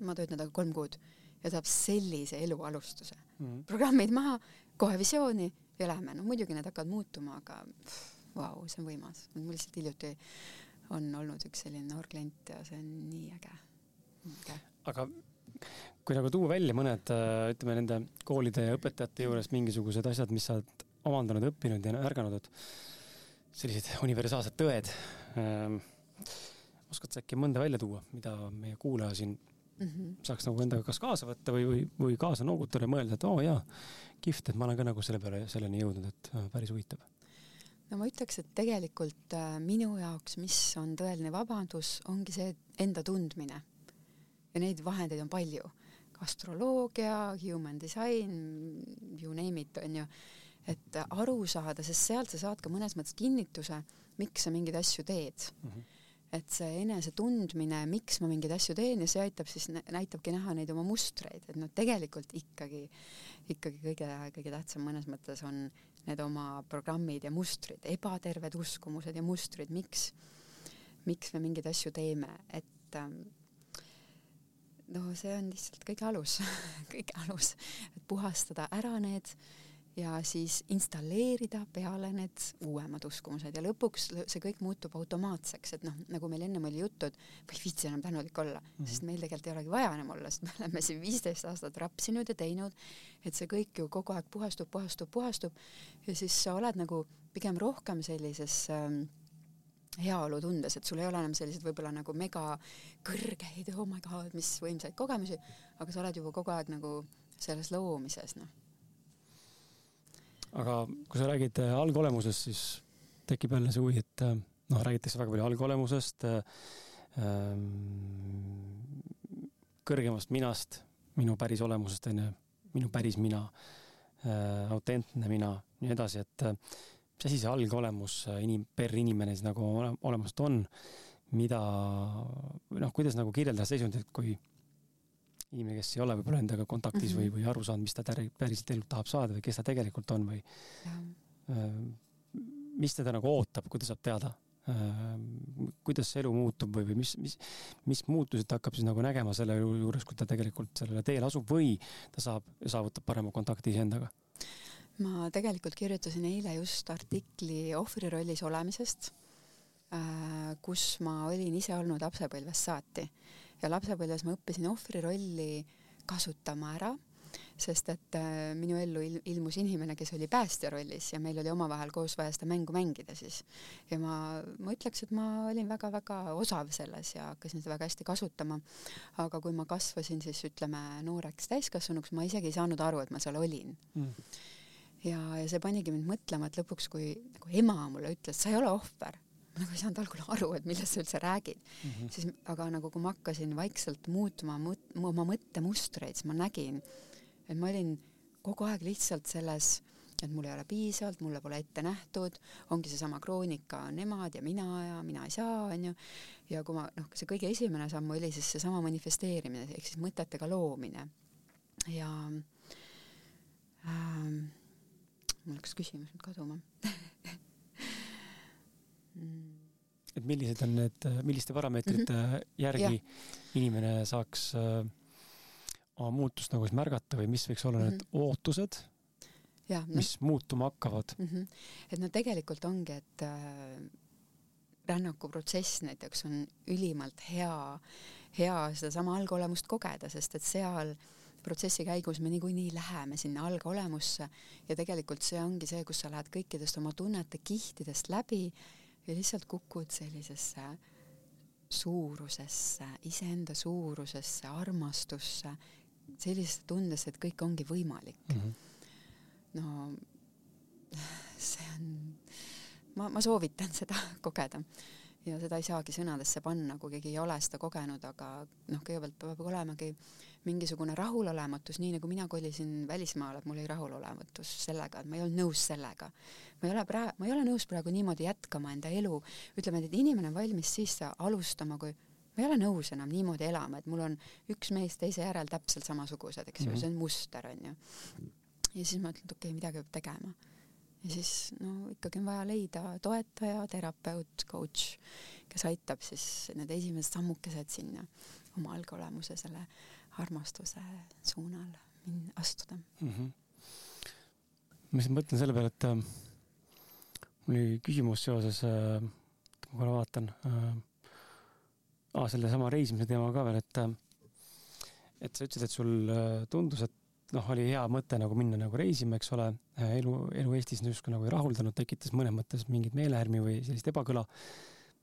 ma töötan temaga kolm kuud ja saab sellise elu alustuse mm. -hmm. programmid maha, kohe visiooni lähme, no muidugi need hakkavad muutuma, aga vau wow,, see on võimas. mul lihtsalt hiljuti on olnud üks selline noor klient ja see on nii äge, äge.. aga kui nagu tuua välja mõned, äh, ütleme nende koolide ja õpetajate juures mingisugused asjad, mis sa oled omandanud, õppinud ja märganud, et sellised universaalsed tõed ähm,. oskad sa äkki mõnda välja tuua, mida meie kuulaja siin mm -hmm. saaks nagu endaga kas kaasa võtta või, või, või kaasa noogutada ja mõelda, et oo oh, jaa, kihvt, et ma olen ka nagu selle peale, selleni jõudnud, et äh, päris huvitav. no ma ütleks, et tegelikult äh, minu jaoks, mis on tõeline vabadus, ongi see enda tundmine. ja neid vahendeid on palju. astroloogia, human design, you name it, on ju. et aru saada, sest sealt sa saad ka mõnes mõttes kinnituse, miks sa mingeid asju teed mm. -hmm et see enesetundmine, miks ma mingeid asju teen ja see aitab siis, näitabki näha neid oma mustreid, et noh, tegelikult ikkagi, ikkagi kõige, kõige tähtsam mõnes mõttes on need oma programmid ja mustrid, ebaterved uskumused ja mustrid, miks, miks me mingeid asju teeme, et ähm, no see on lihtsalt kõige alus kõige alus, et puhastada ära need ja siis installeerida peale need uuemad uskumused ja lõpuks see kõik muutub automaatseks, et noh, nagu meil ennem oli juttu, et ma ei viitsi enam tänulik olla mm, -hmm. sest meil tegelikult ei olegi vaja enam olla, sest me oleme siin viisteist aastat rapsinud ja teinud, et see kõik ju kogu aeg puhastub, puhastub, puhastub ja siis sa oled nagu pigem rohkem sellises ähm, heaolutundes, et sul ei ole enam selliseid võib-olla nagu mega kõrgeid, oh my god, mis võimsaid kogemusi, aga sa oled juba kogu aeg nagu selles loomises, noh aga kui sa räägid äh, algolemusest, siis tekib jälle see huvi, et äh, noh, räägitakse väga palju algolemusest, äh, ähm, kõrgemast minast, minu päris olemusest onju, minu päris mina, autentne mina, nii edasi, et mis asi see algolemus inim-, per inimene siis nagu ole, olemust on, mida noh, kuidas nagu kirjeldada seisundit, kui inimene, kes ei ole võib-olla endaga kontaktis mm -hmm. või, või aru saanud, mis ta päriselt elult tahab saada või kes ta tegelikult on või ja. mis teda nagu ootab, kui ta saab teada, kuidas see elu muutub või, või mis, mis, mis muutused ta hakkab siis nagu nägema selle juures, kui ta tegelikult sellele teele asub või ta saab saavutab parema kontakti iseendaga? ma tegelikult kirjutasin eile just artikli ohvri rollis olemisest äh, kus ma olin ise olnud lapsepõlvest saati ja lapsepõlves ma õppisin ohvri rolli kasutama ära sest et äh, minu ellu il ilmus inimene, kes oli päästja rollis ja meil oli omavahel koos vaja seda mängu mängida siis. ja ma, ma ütleks, et ma olin väga-väga osav selles ja hakkasin seda väga hästi kasutama. aga kui ma kasvasin siis ütleme nooreks täiskasvanuks, ma isegi ei saanud aru, et ma seal olin mm. ja, ja see panigi mind mõtlema, et lõpuks, kui nagu ema mulle ütles, sa ei ole ohver ma nagu ei saanud algul aru, et millest sa üldse räägid mm. -hmm. siis, aga nagu kui ma hakkasin vaikselt muutma mõt, oma mõttemustreid, siis ma nägin, et ma olin kogu aeg lihtsalt selles, et mul ei ole piisavalt, mulle pole ette nähtud, ongi seesama kroonika, nemad ja mina ja mina ei saa, onju. ja kui ma, noh, see kõige esimene samm oli siis seesama manifesteerimine ehk siis mõtetega loomine. ja ähm, mul läks küsimus nüüd kaduma et millised on need, milliste parameetrite mm -hmm. järgi ja. inimene saaks äh, oma muutust nagu siis märgata või mis võiks olla mm -hmm. need mhm. ootused, mis no. muutuma hakkavad mm? -hmm. et no tegelikult ongi, et äh, rännakuprotsess näiteks on ülimalt hea, hea sedasama algolemust kogeda, sest et seal protsessi käigus me niikuinii läheme sinna algolemusse ja tegelikult see ongi see, kus sa lähed kõikidest oma tunnete kihtidest läbi ja lihtsalt kukud sellisesse suurusesse, iseenda suurusesse, armastusse sellisesse tundesse, et kõik ongi võimalik mm. -hmm. no see on, ma, ma soovitan seda kogeda ja seda ei saagi sõnadesse panna, kui keegi ei ole seda kogenud, aga noh, kõigepealt peab olemagi mingisugune rahulolematus, nii nagu mina kolisin välismaale, et mul oli rahulolematus sellega, et ma ei olnud nõus sellega. ma ei ole praegu, ma ei ole nõus praegu niimoodi jätkama enda elu, ütleme, et inimene on valmis siis alustama, kui ma ei ole nõus enam niimoodi elama, et mul on üks mees teise järel täpselt samasugused, eks ju mm -hmm., see on muster, on ju. ja siis ma ütlen, et okei okay,, midagi peab tegema. ja siis no ikkagi on vaja leida toetaja, terapeut, coach, kes aitab siis need esimesed sammukesed sinna oma algolemuse selle armastuse suunal astuda mm. -hmm. ma lihtsalt mõtlen selle peale, et äh, mul oli küsimus seoses äh,, ma korra vaatan äh,, sellesama reisimise teema ka veel, et et sa ütlesid, et sul äh, tundus, et noh, oli hea mõte nagu minna nagu reisima, eks ole, äh, elu, elu Eestis justkui nagu ei rahuldanud, tekitas mõnes mõttes mingit meelehärmi või sellist ebakõla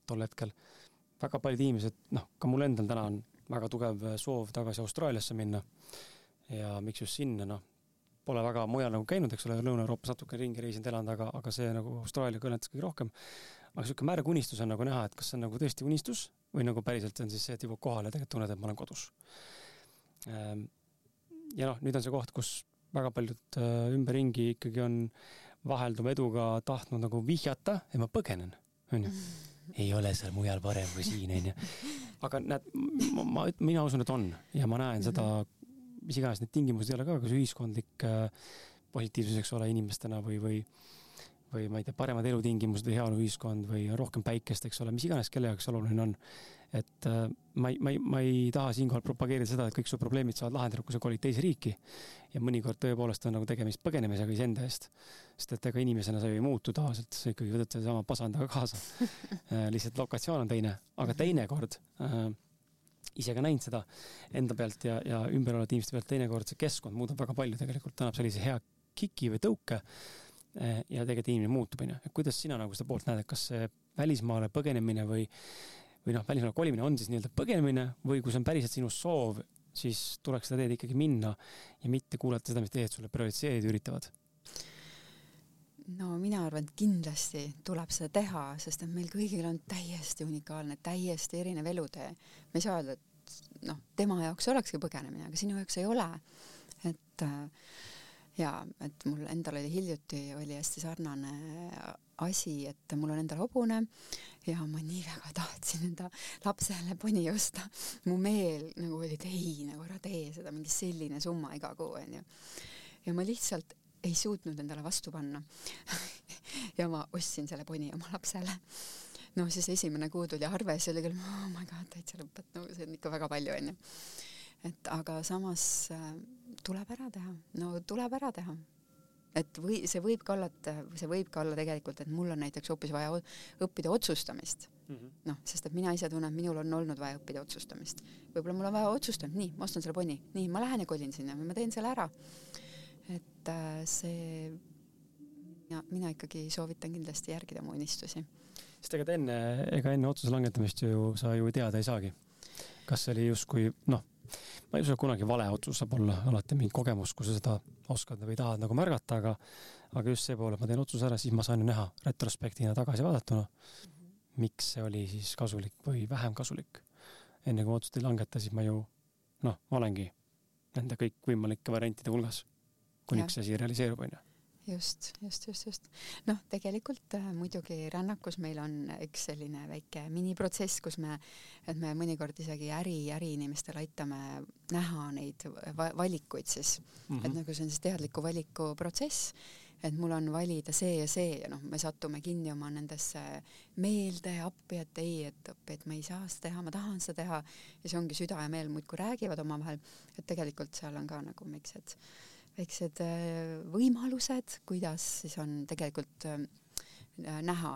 tol hetkel. väga paljud inimesed, noh, ka mul endal täna on väga tugev äh, soov tagasi Austraaliasse minna. ja miks just sinna, noh, pole väga mujal nagu käinud, eks ole, Lõuna-Euroopas natuke ringi reisinud, elanud, aga, aga see nagu Austraalia kõnetas kõige rohkem. aga niisugune märg unistus on nagu näha, et kas see on nagu tõesti unistus või nagu päriselt on siis see, et jõuab kohale ja tegelikult tunned, et ma olen kodus. Ehm, ja noh, nüüd on see koht, kus väga paljud äh, ümberringi ikkagi on vahelduva eduga tahtnud nagu vihjata, et ma põgenen, onju. ei ole seal mujal parem kui siin, onju. Aga näed, ma, mina usun, et on. Ja ma näen seda, mis iganes need tingimused ei ole ka, kas ühiskondlik äh, positiivsus, eks ole, inimestena või, või või ma ei tea, paremad elutingimused või heaoluühiskond või rohkem päikest, eks ole, mis iganes kelle jaoks oluline on. et äh, ma ei, ma ei, ma ei taha siinkohal propageerida seda, et kõik su probleemid saavad lahendatud, kui sa kolid teise riiki. ja mõnikord tõepoolest on nagu tegemist põgenemisega iseenda eest. sest et ega inimesena sa ju ei muutu tavaliselt, sa ikkagi võtad sedasama pasandaga kaasa äh, lihtsalt lokatsioon on teine, aga teinekord äh, ise ka näinud seda enda pealt ja, ja ümber olevate inimeste pealt, teinekord see keskkond muudab väga palju tegelikult, annab sellise hea kiki või tõuke ja tegelikult inimene muutub, onju. kuidas sina nagu seda poolt näed, et kas see välismaale põgenemine või, või noh, välismaale kolimine on siis nii-öelda põgenemine või kui see on päriselt sinu soov, siis tuleks seda teed ikkagi minna ja mitte kuulata seda, mis teised sulle projitseerida üritavad? no mina arvan, et kindlasti tuleb seda teha, sest et meil kõigil on täiesti unikaalne, täiesti erinev elutee. me ei saa öelda, et noh, tema jaoks olekski põgenemine, aga sinu jaoks ei ole. et äh, jaa, et mul endal oli hiljuti, oli hästi sarnane asi, et mul on endal hobune ja ma nii väga tahtsin enda lapsele poni osta. mu meel nagu oli, et ei, nagu ära tee seda, mingi selline summa iga kuu, onju. ja ma lihtsalt ei suutnud endale vastu panna ja ma ostsin selle poni oma lapsele. no siis esimene kuu tuli arve, siis oli küll, oh my god, täitsa lõpet, no see on ikka väga palju, onju et aga samas äh, tuleb ära teha, no tuleb ära teha. et või see võib ka olla, et see võib ka olla tegelikult, et mul on näiteks hoopis vaja õppida otsustamist mm -hmm.. noh, sest et mina ise tunnen, et minul on olnud vaja õppida otsustamist. võib-olla mul on vaja otsustada, nii, ma ostan selle ponni, nii, ma lähen ja kolin sinna või ma teen selle ära. et äh, see, mina, mina ikkagi soovitan kindlasti järgida mu unistusi. sest ega enne, ega enne otsuse langetamist ju sa ju teada ei saagi. kas see oli justkui noh ma ei usu, et kunagi vale otsus saab olla alati mingi kogemus, kui sa seda oskad või tahad nagu märgata, aga, aga just see pool, et ma teen otsuse ära, siis ma saan ju näha retrospektiivina tagasi vaadatuna, miks see oli siis kasulik või vähem kasulik. enne kui ma otsust ei langeta, siis ma ju noh, olengi nende kõikvõimalike variantide hulgas, kuniks see asi realiseerub, onju just, just, just, just. noh, tegelikult äh, muidugi rännakus meil on üks selline väike miniprotsess, kus me, et me mõnikord isegi äri, äriinimestel aitame näha neid va valikuid siis mm, -hmm. et nagu see on siis teadliku valiku protsess, et mul on valida see ja see ja noh, me satume kinni oma nendesse meelde appi, et ei, et appi, et ma ei saa seda teha, ma tahan seda teha ja see ongi süda ja meel muudkui räägivad omavahel, et tegelikult seal on ka nagu miksed väiksed äh, võimalused, kuidas siis on tegelikult äh, näha,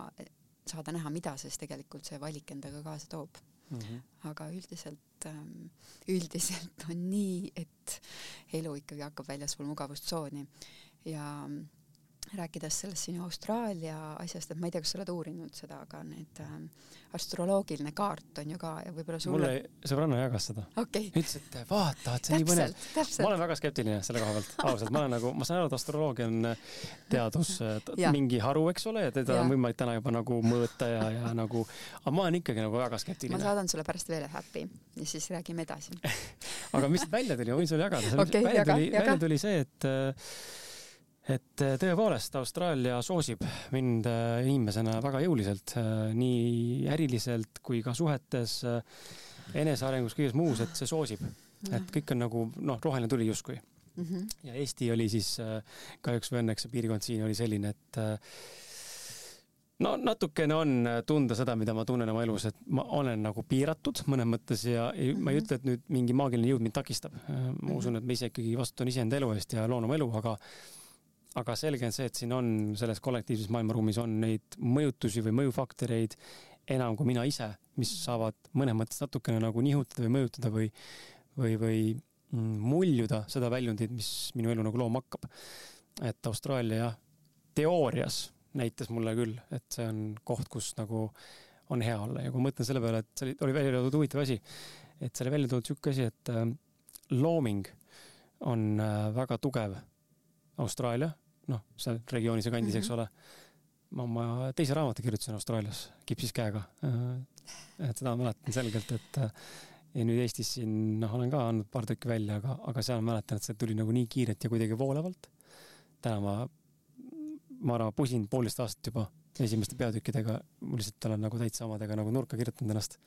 saada näha, mida siis tegelikult see valik endaga kaasa toob mm. -hmm. aga üldiselt, ähm, üldiselt on nii, et elu ikkagi hakkab väljaspool mugavustsooni ja rääkides sellest sinu Austraalia asjast, et ma ei tea, kas sa oled uurinud seda, aga need äh, astroloogiline kaart on ju ka ja võib-olla sulle mulle sõbranna jagas seda okay.. ütles, et vaata, et see on nii põnev. ma olen väga skeptiline selle koha pealt, ausalt, ma olen nagu, ma saan aru, et astroloogia on äh, teadus mingi haru, eks ole, ja teda ja. on võimalik täna juba nagu mõõta ja, ja nagu, aga ma olen ikkagi nagu väga skeptiline. ma saadan sulle pärast veel ühe äpi ja siis räägime edasi. Aga mis välja tuli, ma võin sulle jagada. Okay,, välja tuli, välja tuli see, et äh, et äh, tõepoolest Austraalia soosib mind äh, inimesena väga jõuliselt, äh, nii äriliselt kui ka suhetes, enesearengus, kõiges muus, et see soosib. et kõik on nagu noh, roheline tuli justkui mm. -hmm. ja Eesti oli siis kahjuks või õnneks see piirkond siin oli selline, et no natukene on tunda seda, mida ma tunnen oma elus, et ma olen nagu piiratud mõnes mõttes ja ei, ma ei mhm. ütle, et nüüd mingi maagiline jõud mind takistab. ma usun, et ma ise ikkagi vastutan iseenda elu eest ja loon oma elu, aga aga selge on see, et siin on selles kollektiivses maailmaruumis on neid mõjutusi või mõjufaktoreid enam kui mina ise, mis saavad mõnes mõttes natukene nagu nihutada või mõjutada või, või, või mm, muljuda seda väljundit, mis minu elu nagu looma hakkab. et Austraalia jah, teoorias näitas mulle küll, et see on koht, kus nagu on hea olla ja kui ma mõtlen selle peale, et see oli, oli välja toodud huvitav asi, et see oli välja toodud sihuke asi, et äh, looming on äh, väga tugev Austraalia noh, seal regioonis ja kandis mm, -hmm. eks mhm. ole. ma oma teise raamatu kirjutasin Austraalias kipsis käega. Äh, et seda mäletan selgelt, et äh, ja nüüd Eestis siin noh, olen ka andnud paar tükki välja, aga, aga seal mäletan, et see tuli nagu nii kiirelt ja kuidagi voolevalt. täna ma, ma arvan, pusin poolteist aastat juba esimeste peatükkidega, ma lihtsalt olen nagu täitsa omadega nagu nurka kirjutanud ennast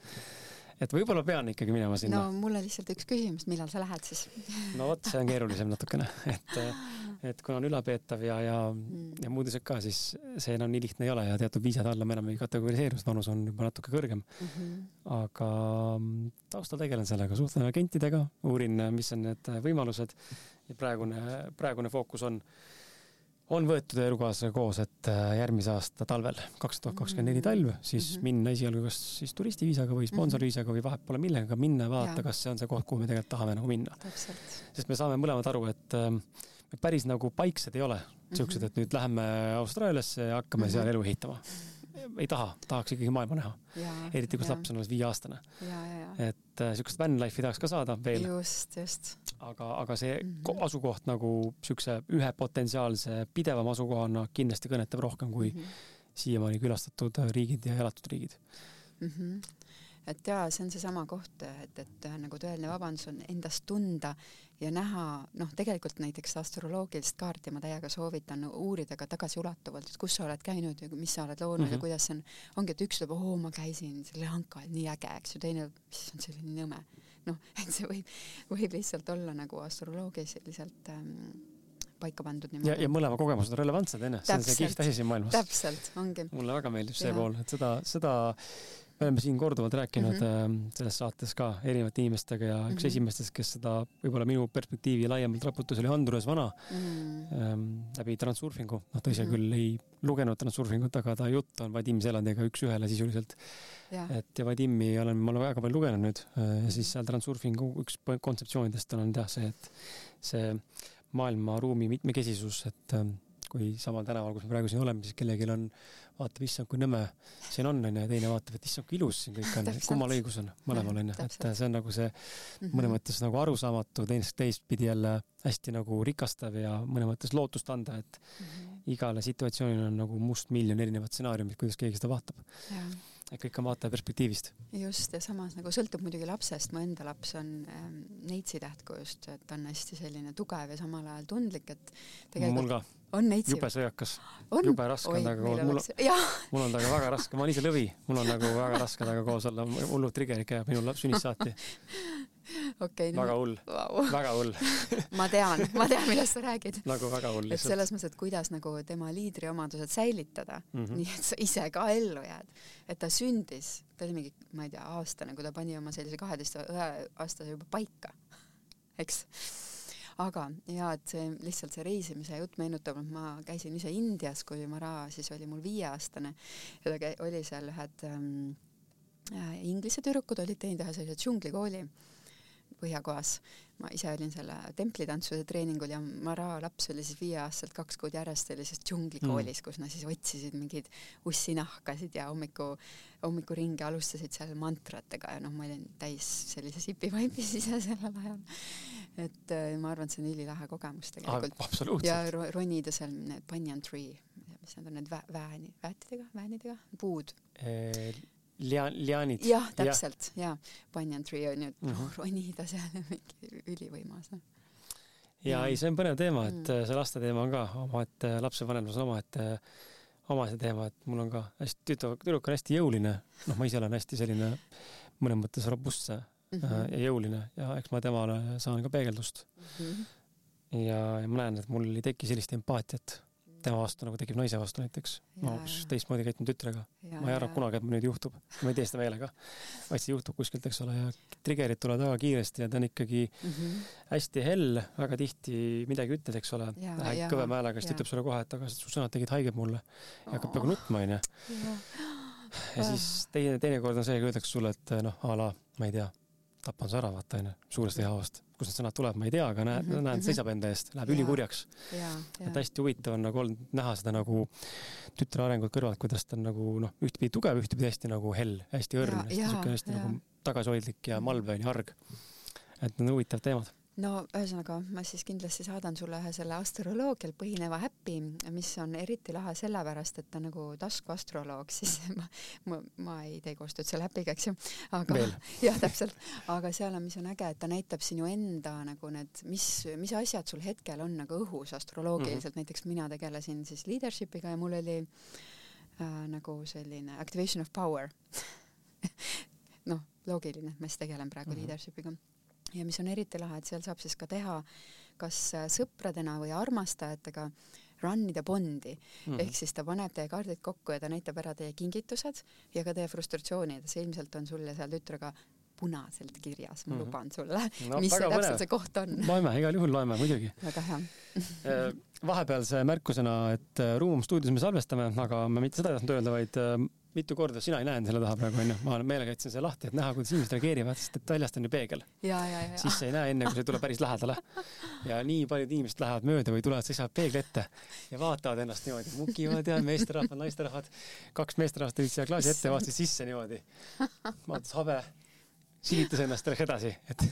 et võib-olla pean ikkagi minema sinna. no mul on lihtsalt üks küsimus, millal sa lähed siis? no vot, see on keerulisem natukene, et, et kuna on ülalpeetav ja, ja mm., ja muud asjad ka, siis see enam nii lihtne ei ole ja teatud viisade alla me enam ei kategoriseeru, sest vanus on juba natuke kõrgem mm. -hmm. aga taustal tegelen sellega, suhtlen agentidega, uurin, mis on need võimalused ja praegune, praegune fookus on on võetud elukaaslasega koos, et äh, järgmise aasta talvel, kaks tuhat kakskümmend neli talv, siis mm -hmm. minna esialgu kas siis turistiviisaga või sponsorviisaga või vahet pole millega minna, vaadata, kas see on see koht, kuhu me tegelikult tahame nagu minna. sest me saame mõlemad aru, et äh, me päris nagu paiksed ei ole, siuksed, mhm. et nüüd läheme Austraaliasse ja hakkame mm -hmm. seal elu ehitama ei taha, tahaks ikkagi maailma näha. eriti, kus laps on alles viieaastane. et äh, siukest van life'i tahaks ka saada veel. just, just. aga, aga see mm -hmm. asukoht nagu siukse ühe potentsiaalse pidevama asukohana kindlasti kõnetab rohkem kui mm -hmm. siiamaani külastatud riigid ja elatud riigid mm. -hmm et jaa, see on seesama koht, et, et nagu tõeline vabandus on endast tunda ja näha, noh, tegelikult näiteks astroloogilist kaarti ma täiega soovitan uurida ka tagasiulatuvalt, et kus sa oled käinud ja mis sa oled loonud mm -hmm. ja mhm. kuidas see on, ongi, et üks ütleb, oo, ma käisin selle Lanka, nii äge, eks ju, teine, see oli nii nõme. noh, et see võib, võib lihtsalt olla nagu astroloogiliselt ähm, paika pandud niimoodi. ja, ja mõlema kogemused on relevantsed, onju, see on see kihvt asi siin maailmas. täpselt, ongi. mulle väga meeldib see ja. pool, et seda, seda me oleme siin korduvalt rääkinud mm -hmm. selles saates ka erinevate inimestega ja üks mm -hmm. esimestest, kes seda võib-olla minu perspektiivi laiemalt raputas, oli Andrus Vana mm -hmm. läbi Transurfingu. noh, ta ise mm -hmm. küll ei lugenud Transurfingut, aga ta jutt on Vadim Selandiga üks-ühele sisuliselt. et ja Vadimi olen ma väga palju lugenud nüüd äh, ja siis seal Transurfingu üks kontseptsioonidest on jah see, et see maailma-ruumi mitmekesisus, et ähm, kui samal tänaval, kus me praegu siin oleme, siis kellelgi on vaatab, issand, kui nõme siin on, onju, ja teine vaatab, et issand, kui ilus siin kõik on. kummal õigus on, mõlemal onju, et see on nagu see mõnes mm -hmm. mõttes nagu arusaamatu, teisest teistpidi jälle hästi nagu rikastav ja mõnes mõttes lootust anda, et mm -hmm. igale situatsioonile on nagu mustmiljon erinevat stsenaariumit, kuidas keegi seda vaatab et kõik on vaataja perspektiivist. just, ja samas nagu sõltub muidugi lapsest, mu enda laps on ähm, neitsi tähtkujust, et on hästi selline tugev ja samal ajal tundlik, et tegelikult mul ka. on neitsi? jube sõjakas. jube raske on temaga koos, mul, mul on temaga väga raske, ma olen ise lõvi, mul on nagu väga raske temaga koos olla, hullult trigger'id käivad minul sünnist saati okay, no,. väga hull wow., väga hull ma tean, ma tean, millest sa räägid. nagu väga hull lihtsalt. selles mõttes, et kuidas nagu tema liidriomadused säilitada mm, -hmm. nii et sa ise ka ellu jääd. et ta sündis, ta oli mingi, ma ei tea, aastane, kui ta pani oma sellise kaheteist aastase juba paika, eks aga ja et see lihtsalt see reisimise jutt meenutab, et ma käisin ise Indias, kui Mara siis oli mul viieaastane ja ta oli seal ühed ähm, äh, inglise tüdrukud olid teinud ühe sellise džunglikooli Põhjakohas. ma ise olin selle templitantsuse treeningul ja Mara laps oli siis viieaastaselt kaks kuud järjest sellises džunglikoolis mm., kus nad siis otsisid mingeid ussinahkasid ja hommiku, hommikuringi alustasid seal mantratega ja noh, ma olin täis sellises hipivaibis ise sellel ajal. et äh, ma arvan, et see on ülilahe kogemus tegelikult. ja ro ronida seal need banyan tree, mis need on need vä vääni, väetidega, väänidega, puud Lian-, liaanid. jah, täpselt ja, ja., banyan tree on ju, et mm -hmm. ronida seal mingi ülivõimas. ja, ja ei, see on põnev teema, et mm. see laste teema on ka omaette, lapsevanemlus on omaette omase teema, et mul on ka hästi, tütar, tüdruk on hästi jõuline, noh, ma ise olen hästi selline mõnes mõttes robustse mm -hmm. ja jõuline ja eks ma temale saan ka peegeldust mm. -hmm. ja, ja ma näen, et mul ei teki sellist empaatiat tema vastu nagu tekib naise vastu näiteks. ma hoopis teistmoodi käitun tütrega. ma ei arva kunagi, et mul nüüd juhtub. ma ei tee seda meelega. vaid see juhtub kuskilt, eks ole, ja trigger'id tulevad väga kiiresti ja ta on ikkagi mm -hmm. hästi hell, väga tihti midagi ütled, eks ole, läheb kõvema häälega, siis ta ütleb sulle kohe, et aga su sõnad tegid haiget mulle. ja hakkab peaaegu nutma, onju. ja siis teine, teinekord on see, kui öeldakse sulle, et noh, a la, ma ei tea, tapan su ära, vaata onju, suurest veehaavast kust need sõnad tuleb, ma ei tea, aga näed mm, -hmm. näen, seisab enda eest, läheb ja. ülikurjaks. et hästi huvitav on nagu olnud näha seda nagu tütre arengut kõrvalt, kuidas ta on nagu noh, ühtpidi tugev, ühtpidi hästi nagu hell, hästi õrn, hästi siuke hästi ja. nagu tagasihoidlik ja on ju, arg. et need on huvitavad teemad no ühesõnaga, ma siis kindlasti saadan sulle ühe selle astroloogial põhineva äpi, mis on eriti lahe sellepärast, et ta nagu taskuastroloog, siis ma, ma, ma ei tee koostööd selle äpiga, eks ju, aga jah, täpselt, aga seal on, mis on äge, et ta näitab sinu enda nagu need, mis, mis asjad sul hetkel on nagu õhus astroloogiliselt. Mm, -hmm. näiteks mina tegelesin siis leadership'iga ja mul oli äh, nagu selline activation of power. Noh, loogiline, ma siis tegelen praegu mm -hmm. leadership'iga ja mis on eriti lahe, et seal saab siis ka teha kas äh, sõpradena või armastajatega run ida bondi mm -hmm. ehk siis ta paneb teie kaardid kokku ja ta näitab ära teie kingitused ja ka teie frustratsioonid, see ilmselt on sul ja seal tütrega punaselt kirjas, ma mm -hmm. luban sulle no,, mis see täpselt see koht on. loeme, igal juhul loeme, muidugi. väga hea äh, vahepealse märkusena, et äh, Ruum stuudios me salvestame, aga ma mitte seda ei tahtnud öelda, vaid mitu korda sina ei näinud selle taha praegu onju, ma meelega jätsin selle lahti, et näha, kuidas inimesed reageerivad, sest et väljast on ju peegel. siis sa ei näe enne, kui see tuleb päris lähedale. ja nii paljud inimesed lähevad mööda või tulevad, seisavad peegli ette ja vaatavad ennast niimoodi, mukivad ja meesterahvad, naisterahvad. kaks meesterahvast tulid siia klaasi ette, vaatasid sisse niimoodi. vaatas habe silitas ennast läks edasi, et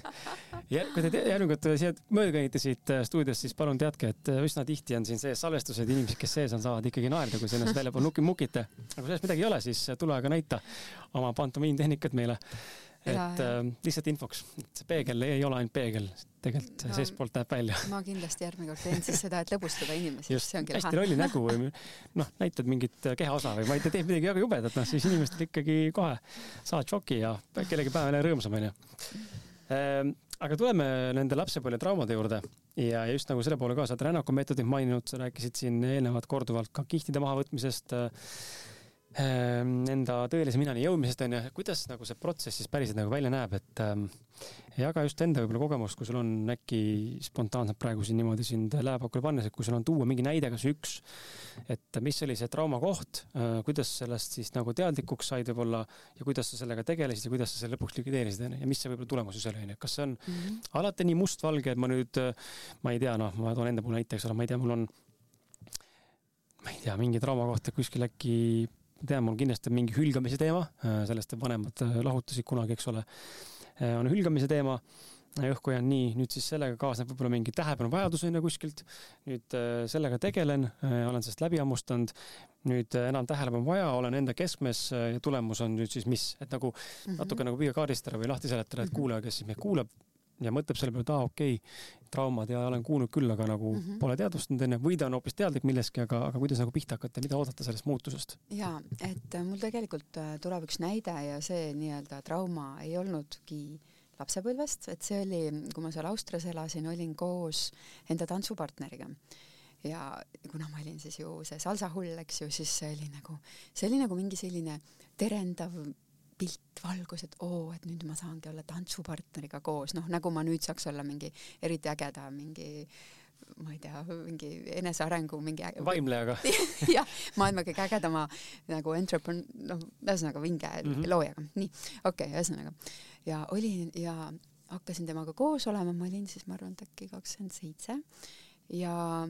ja kui te järgmine kord siia mööda kõnnite siit äh, stuudiost, siis palun teadke, et äh, üsna tihti on siin sees salvestused, inimesed, kes sees on, saavad ikkagi naerda, kui te ennast väljapool nuki mukite. aga kui sellest midagi ei ole, siis tule aga näita oma pantomiimtehnikat meile et ja, ja. äh, lihtsalt infoks, et see peegel ei ole ainult peegel, tegelikult no, seestpoolt näeb välja. ma kindlasti järgmine kord teen siis seda, et lõbustada inimesi. just, hästi lolli nägu. Või noh, näitad mingit kehaosa või ma ei tea, teed midagi väga jubedat, noh siis inimestel ikkagi kohe saad šoki ja kellegi päev on jälle rõõmsam onju ehm, aga tuleme nende lapsepõlve traumade juurde. Ja just nagu selle poole ka, sa oled rännaku meetodit maininud, sa rääkisid siin eelnevalt korduvalt ka kihtide mahavõtmisest äh, enda tõelise minani jõudmisest onju, kuidas nagu see protsess siis päriselt nagu välja näeb, et ähm, jaga just enda võib-olla kogemust, kui sul on äkki spontaanselt praegu siin niimoodi sind läepakule pannes, et kui sul on tuua mingi näide, kas üks, et mis oli see trauma koht äh,, kuidas sellest siis nagu teadlikuks said võib-olla ja kuidas sa sellega tegelesid ja kuidas sa selle lõpuks likvideerisid onju ja mis see võib-olla tulemus siis oli onju, kas see on mm -hmm. alati nii mustvalge, et ma nüüd, ma ei tea, noh, ma toon enda puhul näite, eks ole, ma ei tea, mul on ma ei tea, mingi trauma kohta kuskil äkki tean, mul kindlasti on mingi hülgamise teema, äh, sellest vanemad äh, lahutasid kunagi, eks ole. Äh, on hülgamise teema, õhku jäänud nii, nüüd siis sellega kaasneb võib-olla mingi tähelepanuvajadus on ju kuskilt. nüüd sellega tegelen, olen sellest läbi hammustanud. nüüd enam tähelepanu vaja, olen enda keskmes ja tulemus on nüüd siis mis, et nagu -hmm. natuke nagu püüa kaardistada või lahti seletada, et mhm. kuulaja, kes siis meid kuulab, ja mõtleb selle peale, et aa ah, okei okay,, traumad ja olen kuulnud küll, aga nagu mm -hmm. pole teadvustanud enne või ta on hoopis teadlik millestki, aga, aga kuidas nagu pihta hakata, mida oodata sellest muutusest? ja, et äh, mul tegelikult äh, tuleb üks näide ja see nii-öelda trauma ei olnudki lapsepõlvest, et see oli, kui ma seal Austrias elasin, olin koos enda tantsupartneriga ja kuna ma olin siis ju see salsahull, eks ju, siis see oli nagu, see oli nagu mingi selline terendav pilt valgus, et oo, et nüüd ma saangi olla tantsupartneriga koos, noh nagu ma nüüd saaks olla mingi eriti ägeda mingi ma ei tea, mingi enesearengu mingi vaimlejaga jah, maailma kõige ägedama nagu entrepreneur, noh, ühesõnaga vinge mm -hmm. loojaga, nii, okei okay,, ühesõnaga. ja olin ja hakkasin temaga koos olema, ma olin siis, ma arvan, et äkki kakskümmend seitse ja,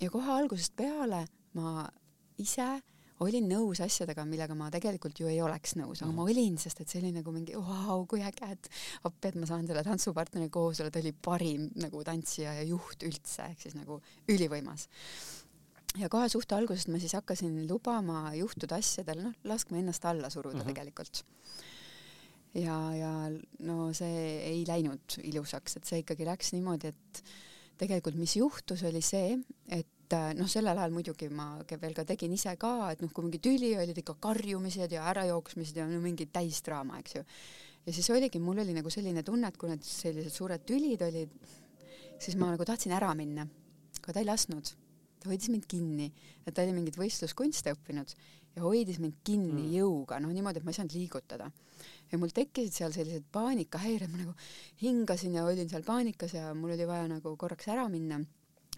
ja kohe algusest peale ma ise olin nõus asjadega, millega ma tegelikult ju ei oleks nõus, aga ma mhm. olin, sest et see oli nagu mingi vau, kui äge, et appi, et ma saan selle tantsupartneri koos olla, ta oli parim nagu tantsija ja juht üldse, ehk siis nagu ülivõimas. ja kohe suht algusest ma siis hakkasin lubama juhtuda asjadel, noh, laskma ennast alla suruda mhm. -huh. tegelikult ja, ja no see ei läinud ilusaks, et see ikkagi läks niimoodi, et tegelikult mis juhtus, oli see, et et äh, noh, sellel ajal muidugi ma veel ka tegin ise ka, et noh, kui mingi tüli olid ikka karjumised ja ärajooksmised ja no mingi täisdraama, eks ju. ja siis oligi, mul oli nagu selline tunne, et kui need sellised suured tülid olid, siis ma nagu tahtsin ära minna, aga ta ei lasknud. ta hoidis mind kinni, et ta oli mingeid võistluskunste õppinud ja hoidis mind kinni mm. jõuga, noh niimoodi, et ma ei saanud liigutada. ja mul tekkisid seal sellised paanikahäired, ma nagu hingasin ja olin seal paanikas ja mul oli vaja nagu korraks ära minna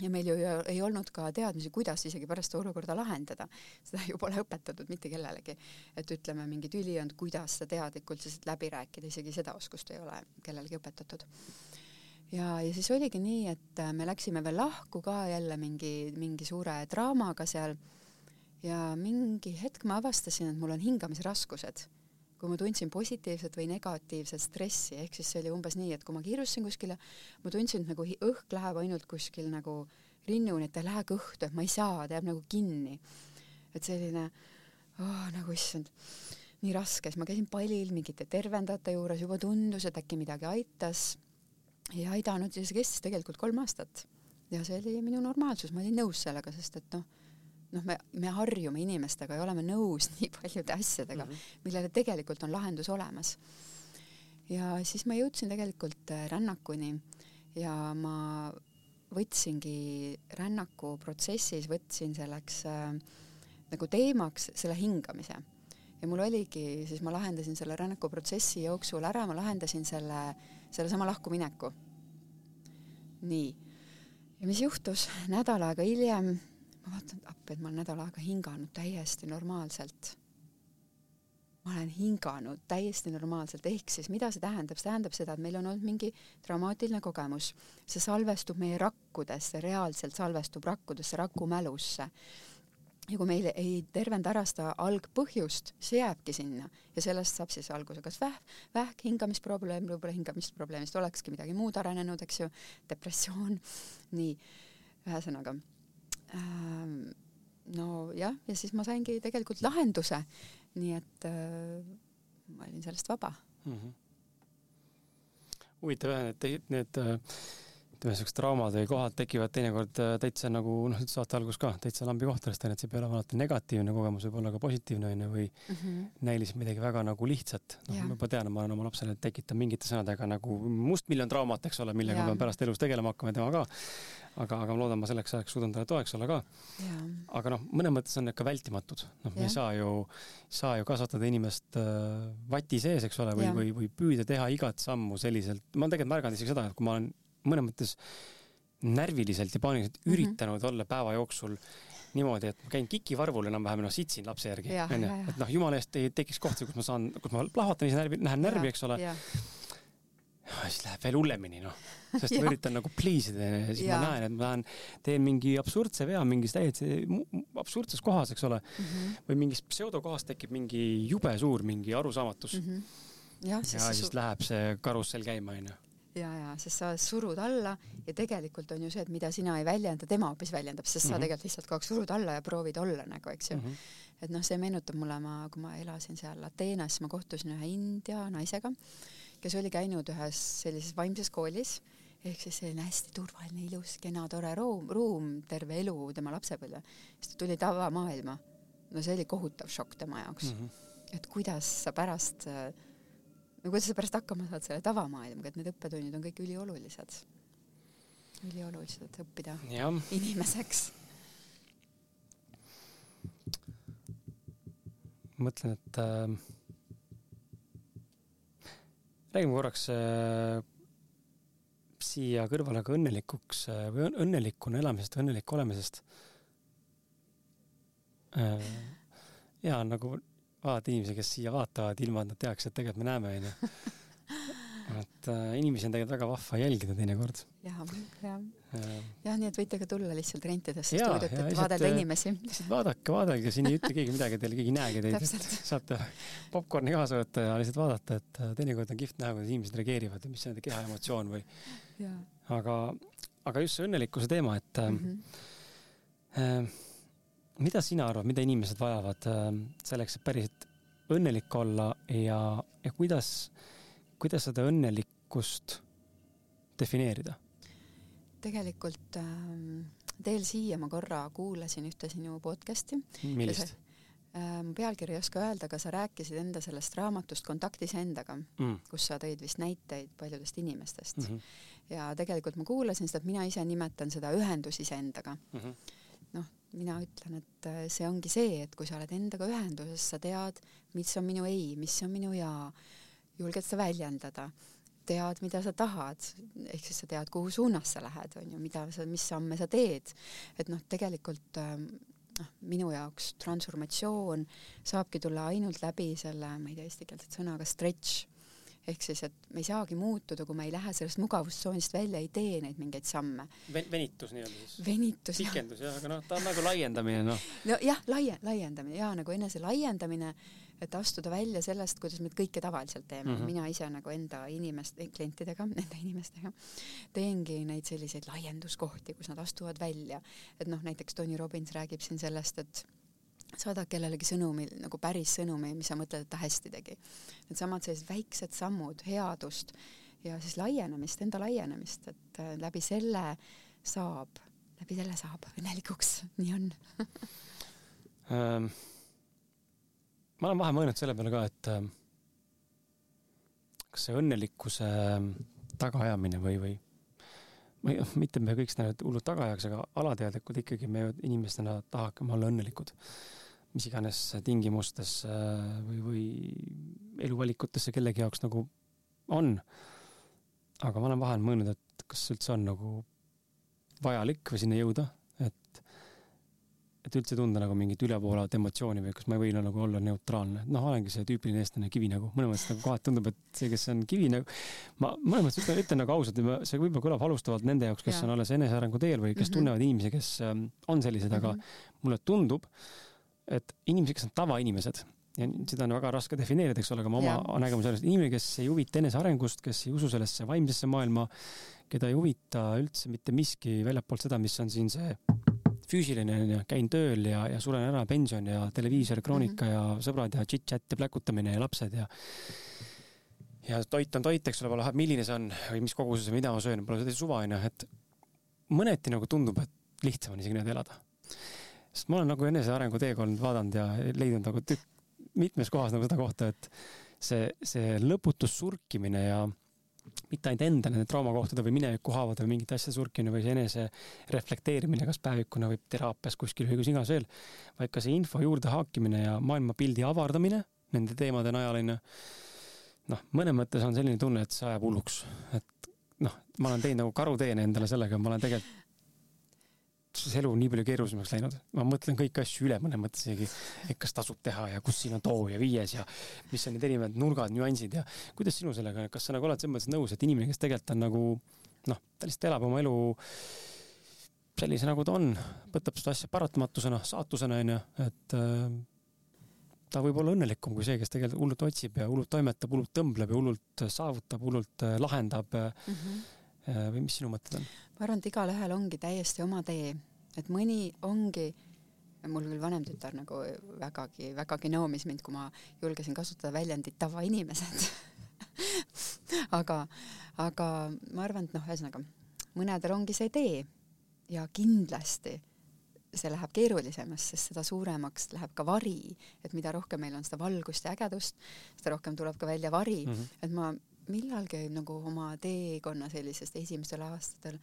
ja meil ju ei olnud ka teadmisi, kuidas isegi pärast olukorda lahendada. seda ju pole õpetatud mitte kellelegi. et ütleme, mingi tüli on, kuidas sa teadlikult lihtsalt läbi rääkida, isegi seda oskust ei ole kellelegi õpetatud. ja, ja siis oligi nii, et me läksime veel lahku ka jälle mingi, mingi suure draamaga seal ja mingi hetk ma avastasin, et mul on hingamisraskused kui ma tundsin positiivset või negatiivset stressi, ehk siis see oli umbes nii, et kui ma kiirustasin kuskile, ma tundsin, et nagu õhk läheb ainult kuskil nagu rinnuni, et ta ei lähe kõhtu, et ma ei saa, ta jääb nagu kinni. et selline oh, nagu issand, nii raske, siis ma käisin palil mingite tervendajate juures, juba tundus, et äkki midagi aitas. ei aidanud ja see kestis tegelikult kolm aastat. ja see oli minu normaalsus, ma olin nõus sellega, sest et noh noh, me, me harjume inimestega ja oleme nõus nii paljude asjadega mm, -hmm. millele tegelikult on lahendus olemas. ja siis ma jõudsin tegelikult äh, rännakuni ja ma võtsingi rännaku protsessis, võtsin selleks äh, nagu teemaks selle hingamise. ja mul oligi, siis ma lahendasin selle rännakuprotsessi jooksul ära, ma lahendasin selle, sellesama lahkumineku. nii. ja mis juhtus, nädal aega hiljem ma vaatan, appi, et ma olen nädal aega hinganud täiesti normaalselt. ma olen hinganud täiesti normaalselt, ehk siis mida see tähendab, see tähendab seda, et meil on olnud mingi traumaatiline kogemus, see salvestub meie rakkudesse, reaalselt salvestub rakkudesse, rakumälusse ja kui meil ei tervenda ära seda algpõhjust, see jääbki sinna. Ja sellest saab siis alguse kas vähk, vähk, hingamisprobleem, võib-olla hingamisprobleemist olekski midagi muud arenenud, eks ju, depressioon, nii, ühesõnaga nojah, ja siis ma saingi tegelikult lahenduse, nii et äh, ma olin sellest vaba mm. -hmm. huvitav jah, et need, need ütleme, siuksed traumad või kohad tekivad teinekord äh, täitsa nagu noh, saate algus ka täitsa lambi kohtadest onju, et see ei pea olema alati negatiivne kogemus, võib olla ka positiivne onju või mm -hmm. näilis midagi väga nagu lihtsat. noh, ma juba tean, ma olen oma lapsele tekitanud mingite sõnadega nagu mustmiljon traumat, eks ole, millega ma pean pärast elus tegelema hakkama ja tema ka. aga, aga ma loodan, ma selleks ajaks suudan talle toeks olla ka. aga noh, mõnes mõttes on need ka vältimatud, noh, me ei saa ju, saa ju kasvatada inimest äh, vati sees, eks ole, või, või, või püüda teha igat sammu selliselt, ma olen tegelikult märganud isegi seda, et kui ma olen mõnes mõttes närviliselt ja paaniliselt mm -hmm. üritanud olla päeva jooksul niimoodi, et ma käin kikivarvul enam-vähem, noh, sitsin lapse järgi, onju. et noh, jumala eest ei tekiks kohti, kus ma saan, kus ma plahvatan ise närvi, lähen närvi, eks ole. siis läheb veel hullemini, noh. sest ma üritan nagu please ida ja siis ja. ma näen, et ma lähen, teen mingi absurdse vea mingis täiesti absurdses kohas, eks ole mm. -hmm. või mingis pseudokohas tekib mingi jube suur mingi arusaamatus mm. -hmm. ja, ja siis läheb see karussell käima, onju ja, ja sest sa surud alla ja tegelikult on ju see, et mida sina ei väljenda, tema hoopis väljendab, sest mm -hmm. sa mhm. tegelikult lihtsalt kogu aeg surud alla ja proovid olla nagu, eks ju mm. -hmm. et noh, see meenutab mulle, ma, kui ma elasin seal Ateenas, ma kohtusin ühe India naisega, kes oli käinud ühes sellises vaimses koolis ehk siis selline hästi turvaline, ilus, kena, tore ruum, ruum terve elu tema lapsepõlve. siis ta tuli tavamaailma. no see oli kohutav šokk tema jaoks mm. -hmm. et kuidas sa pärast äh, no kuidas sa pärast hakkama saad selle tavamaailmaga, et need õppetunnid on kõik üliolulised. üliolulised õppida ja. inimeseks. mõtlen, et äh, räägime korraks äh, siia kõrvale ka õnnelikuks äh, või õnnelikuna elamisest, õnnelik olemisest äh,. ja nagu vaadata inimesi, kes siia vaatavad, ilma et nad teaks, et tegelikult me näeme, onju. et äh, inimesi on tegelikult väga vahva jälgida teinekord. jah, jah. jah, nii et võite ka tulla lihtsalt rentidesse stuudiot, et vaadelda äh, inimesi. lihtsalt vaadake, vaadelge, siin ei ütle keegi midagi teile, keegi ei näegi teid. saate popkorni kaasa võtta ja lihtsalt vaadata, et äh, teinekord on kihvt näha, kuidas inimesed reageerivad ja mis on nende keha emotsioon või. aga, aga just see õnnelikkuse teema, et mm -hmm. äh, mida sina arvad, mida inimesed vajavad ähm, selleks, et päriselt õnnelik olla ja, ja kuidas, kuidas seda õnnelikkust defineerida? tegelikult ähm, teel siia ma korra kuulasin ühte sinu podcast'i. millist? Ähm, pealkirja ei oska öelda, aga sa rääkisid enda sellest raamatust Kontaktis endaga mm., kus sa tõid vist näiteid paljudest inimestest mm. -hmm. ja tegelikult ma kuulasin seda, et mina ise nimetan seda ühendus iseendaga mm. -hmm mina ütlen, et äh, see ongi see, et kui sa oled endaga ühenduses, sa tead, mis on minu ei, mis on minu jaa, julged seda väljendada, tead, mida sa tahad, ehk siis sa tead, kuhu suunas sa lähed, on ju, mida sa, mis samme sa teed. et noh, tegelikult ähm, noh, minu jaoks transformatsioon saabki tulla ainult läbi selle, ma ei tea eestikeelset sõna, aga stretch ehk siis, et me ei saagi muutuda, kui me ei lähe sellest mugavustsoonist välja, ei tee neid mingeid samme Ven. venitus nii-öelda siis? venitus, pikendus jah, aga noh, ta on nagu laiendamine, noh. nojah, laie-, laiendamine ja nagu enese laiendamine, et astuda välja sellest, kuidas me kõike tavaliselt teeme mm. -hmm. mina ise nagu enda inimeste, klientidega, enda inimestega teengi neid selliseid laienduskohti, kus nad astuvad välja. et noh, näiteks Tony Robbins räägib siin sellest, et saada kellelegi sõnumi, nagu päris sõnumi, mis sa mõtled, et ta hästi tegi. Needsamad sellised väiksed sammud, headust ja siis laienemist, enda laienemist, et äh, läbi selle saab, läbi selle saab õnnelikuks, nii on. Ähm, ma olen vahe mõelnud selle peale ka, et ähm, kas see õnnelikkuse ähm, tagaajamine või, või või noh, mitte me kõik seda hullult taga ajaks, aga alateadlikult ikkagi me inimestena tahame olla õnnelikud mis iganes tingimustes äh, või, või eluvalikutes see kellegi jaoks nagu on. aga ma olen vahel mõelnud, et kas üldse on nagu vajalik või sinna jõuda, et, et üldse tunda nagu mingit ülevoolavat emotsiooni või kas ma võin nagu olla neutraalne, noh, olengi see tüüpiline eestlane kivinägu, mõnes mõttes nagu kohati tundub, et see, kes on kivinägu, ma mõnes mõttes ütlen, ütlen nagu ausalt, see võib-olla kõlab halvustavalt nende jaoks, kes ja. on alles enesearengu teel või kes mm -hmm. tunnevad inimesi, kes ähm, on sellised mm, -hmm. aga mhm. mulle tundub, et inimesed, kes on tavainimesed ja seda on väga raske defineerida, eks ole, aga ma oma yeah. nägemuse sellest, inimene, kes ei huvita enesearengust, kes ei usu sellesse vaimsesse maailma, keda ei huvita üldse mitte miski väljapoolt seda, mis on siin see füüsiline onju, käin tööl ja, ja suren ära, pension ja televiisor, kroonika mm -hmm. ja sõbrad ja chit-chat ja pläkutamine ja lapsed ja ja toit on toit, eks ole, pole vahet, milline see on või mis koguses või mida ma söön, pole täitsa suva, onju, et mõneti nagu tundub, et lihtsam on isegi niimoodi elada. Sest ma olen nagu enesearengu teekond vaadanud ja leidnud nagu tükk, mitmes kohas nagu seda kohta, et see, see lõputus surkimine ja mitte ainult enda nende traumakohtade või mineviku haavade või mingite asjade surkimine või see enese reflekteerimine, kas päevikuna või teraapias kuskil või kus iganes veel, vaid ka see info juurde haakimine ja maailmapildi avardamine nende teemade najal onju. noh, mõnes mõttes on selline tunne, et see ajab hulluks, et noh, ma olen teinud nagu karuteene endale sellega, ma olen tegelikult see elu on nii palju keerulisemaks läinud, ma mõtlen kõiki asju üle mõnes mõttes isegi, et kas tasub teha ja kus siin on too ja viies ja mis on need erinevad nurgad, nüansid ja kuidas sinu sellega, kas sa nagu oled selles mõttes nõus, et inimene, kes tegelikult on nagu noh, ta lihtsalt elab oma elu sellise, nagu ta on, võtab seda asja paratamatusena, saatusena onju, et äh, ta võib olla õnnelikum kui see, kes tegelikult hullult otsib ja hullult toimetab, hullult tõmbleb ja hullult saavutab, hullult äh, lahendab mm. -hmm. Või mis sinu mõtted on? ma arvan, et igalühel ongi täiesti oma tee, et mõni ongi, mul küll vanem tütar nagu vägagi, vägagi nõumis mind, kui ma julgesin kasutada väljendit tavainimesed. Aga, aga ma arvan, et noh, ühesõnaga mõnedel ongi see tee. Ja kindlasti see läheb keerulisemaks, sest seda suuremaks läheb ka vari, et mida rohkem meil on seda valgust ja ägedust, seda rohkem tuleb ka välja vari. Mm, -hmm. et ma millalgi nagu oma teekonna sellisest esimestel aastatel?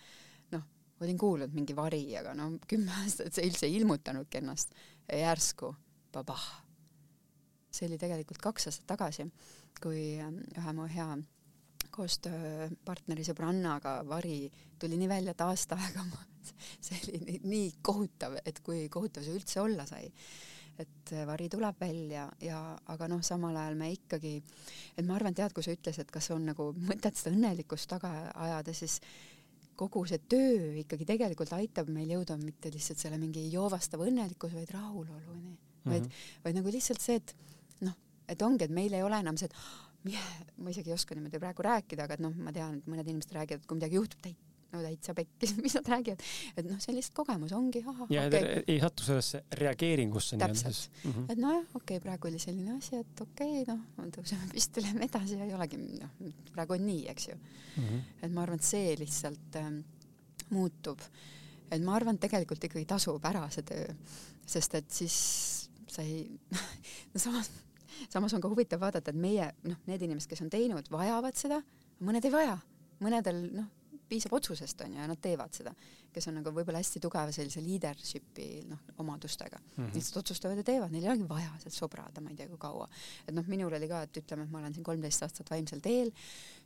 Noh, olin kuulnud mingi vari, aga no kümme aastat see üldse ei ilmutanudki ennast. Ja järsku babah. see oli tegelikult kaks aastat tagasi, kui ähm, ühe mu hea koostööpartneri sõbrannaga vari tuli nii välja, et aasta aega ma, see oli nii kohutav, et kui kohutav see üldse olla sai et vari tuleb välja ja, aga noh, samal ajal me ikkagi, et ma arvan, tead, kui sa ütlesid, et kas on nagu mõtet seda õnnelikkust taga ajada, siis kogu see töö ikkagi tegelikult aitab meil jõuda mitte lihtsalt selle mingi joovastava õnnelikkuse, vaid rahuloluni mm, -hmm. vaid, vaid nagu lihtsalt see, et noh, et ongi, et meil ei ole enam see, et ma isegi ei oska niimoodi praegu rääkida, aga et noh, ma tean, et mõned inimesed räägivad, et kui midagi juhtub, täit no täitsa pekkis, mis nad räägivad, et noh, see lihtsalt kogemus, ongi ahah. ja okay. ei satu sellesse reageeringusse. täpselt, mm -hmm. et nojah, okei okay,, praegu oli selline asi, et okei okay,, noh, tõuseme püsti, lähme edasi ja ei olegi, noh, praegu on nii, eks ju mm. -hmm. et ma arvan, et see lihtsalt ähm, muutub. et ma arvan, et tegelikult ikkagi tasub ära see töö, sest et siis sa ei, no samas, samas on ka huvitav vaadata, et meie, noh, need inimesed, kes on teinud, vajavad seda, mõned ei vaja mõnedel noh, piisab otsusest onju ja nad teevad seda, kes on nagu võib-olla hästi tugeva sellise leadership'i noh omadustega mm. -hmm. lihtsalt otsustavad ja teevad, neil ei olegi vaja sealt sobrada, ma ei tea kui kaua. et noh, minul oli ka, et ütleme, et ma olen siin kolmteist aastat vaimsel teel,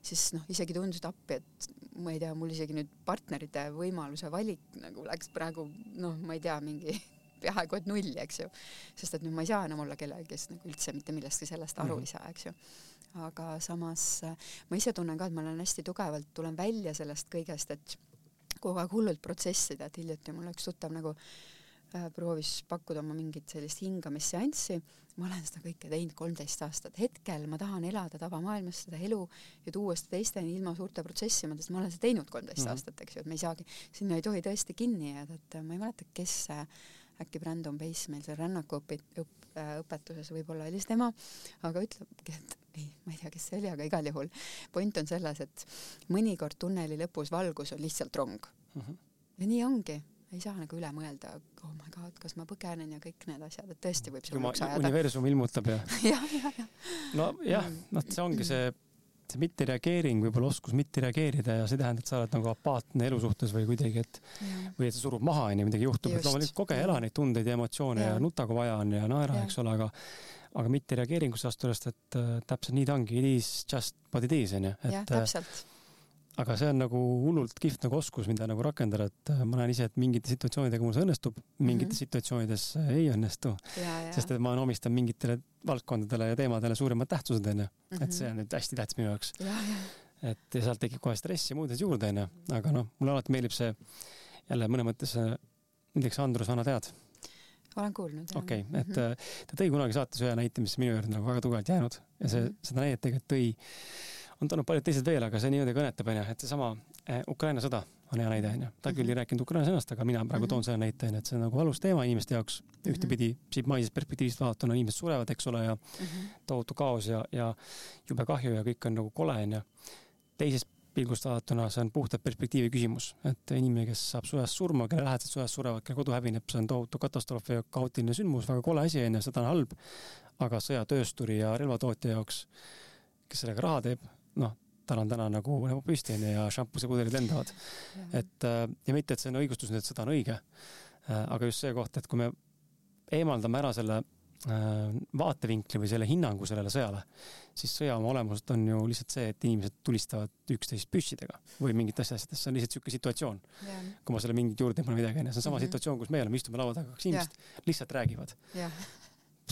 siis noh, isegi tundus et appi, et ma ei tea, mul isegi nüüd partnerite võimaluse valik nagu läks praegu noh, ma ei tea, mingi peaaegu et nulli, eks ju. sest et nüüd ma ei saa enam olla kellelgi, kes nagu üldse mitte millestki sellest aru mm -hmm. ei saa, eks ju aga samas äh, ma ise tunnen ka, et ma olen hästi tugevalt, tulen välja sellest kõigest, et kogu aeg hullult protsessida, et hiljuti mul üks tuttav nagu äh, proovis pakkuda oma mingit sellist hingamisseanssi, ma olen seda kõike teinud kolmteist aastat, hetkel ma tahan elada tavamaailmas seda elu ja tuua seda teisteni ilma suurte protsessimata, sest ma olen seda teinud kolmteist mm -hmm. aastat, eks ju, et me ei saagi, sinna ei tohi tõesti kinni jääda, et ma ei mäleta, kes äkki Brandon Pace meil seal rännaku õpi-, õp-, äh, õpetuses võib-olla oli see tema, aga ütlebki, et ei, ma ei tea, kes see oli, aga igal juhul point on selles, et mõnikord tunneli lõpus valgus on lihtsalt rong mm. -hmm. ja nii ongi, ei saa nagu üle mõelda, oh my god, kas ma põgenen ja kõik need asjad, et tõesti võib see hulluks ajada. universum ilmutab ja ja, ja, ja. nojah, noh, see ongi see see mittereageering, võib-olla oskus mitte reageerida ja see ei tähenda, et sa oled nagu apaatne elu suhtes või kuidagi, et ja. või et see surub maha, onju, midagi juhtub, et loomulikult koge, ela neid tundeid ja emotsioone ja, ja nuta, kui vaja on ja naera, eks ole, aga aga mitte reageeringusse astudest, et äh, täpselt nii ta ongi, it is just what it is onju. jah, täpselt. Aga see on nagu hullult kihvt nagu oskus, mida nagu rakendada, et äh, ma näen ise, et mingite situatsioonidega mul see õnnestub, mingites mm -hmm. situatsioonides ei õnnestu. sest et ma omistan mingitele valdkondadele ja teemadele suuremad tähtsused onju, et mhm. see on nüüd hästi tähtis minu jaoks. et ja sealt tekib kohe stress ja muud asjad juurde onju, aga noh, mulle alati meeldib see jälle mõnes mõttes näiteks Andrus Vana tead olen kuulnud. okei okay,, et mm -hmm. ta tõi kunagi saates ühe näite, mis minu juurde nagu väga tugevalt jäänud ja see -hmm. seda näidet tegelikult tõi, on toonud paljud teised veel, aga see niimoodi kõnetab, onju, et seesama eh, Ukraina sõda on hea näide, onju. ta küll ei rääkinud Ukraina sõnast, aga mina praegu toon selle näite, onju, et see on nagu valus teema inimeste jaoks. ühtepidi siit maisest perspektiivist vaadatuna inimesed surevad, eks ole, ja tohutu kaos ja, ja jube kahju ja kõik on nagu kole, onju. teisest pilgust vaadatuna see on puhtalt perspektiivi küsimus, et inimene, kes saab sõjas surma, kelle lähedased sõjas surevad, kelle kodu hävineb, see on tohutu katastroof ja kaootiline sündmus, väga kole asi onju, sõda on halb. aga sõjatöösturi ja relvatootja jaoks, kes sellega raha teeb, noh, tal on täna nagu näpu püsti onju ja šampusepudelid lendavad. et äh, ja mitte, et see on õigustus nüüd, et sõda on õige. Äh, aga just see koht, et kui me eemaldame ära selle äh, vaatevinkli või selle hinnangu sellele sõjale, siis sõja oma olemuselt on ju lihtsalt see, et inimesed tulistavad üksteist püssidega või mingitest asjadest, see on lihtsalt sihuke situatsioon. kui ma selle mingit juurde ei pane midagi onju, see on sama mm -hmm. situatsioon, kus me oleme, istume laua taga, kaks inimest lihtsalt räägivad.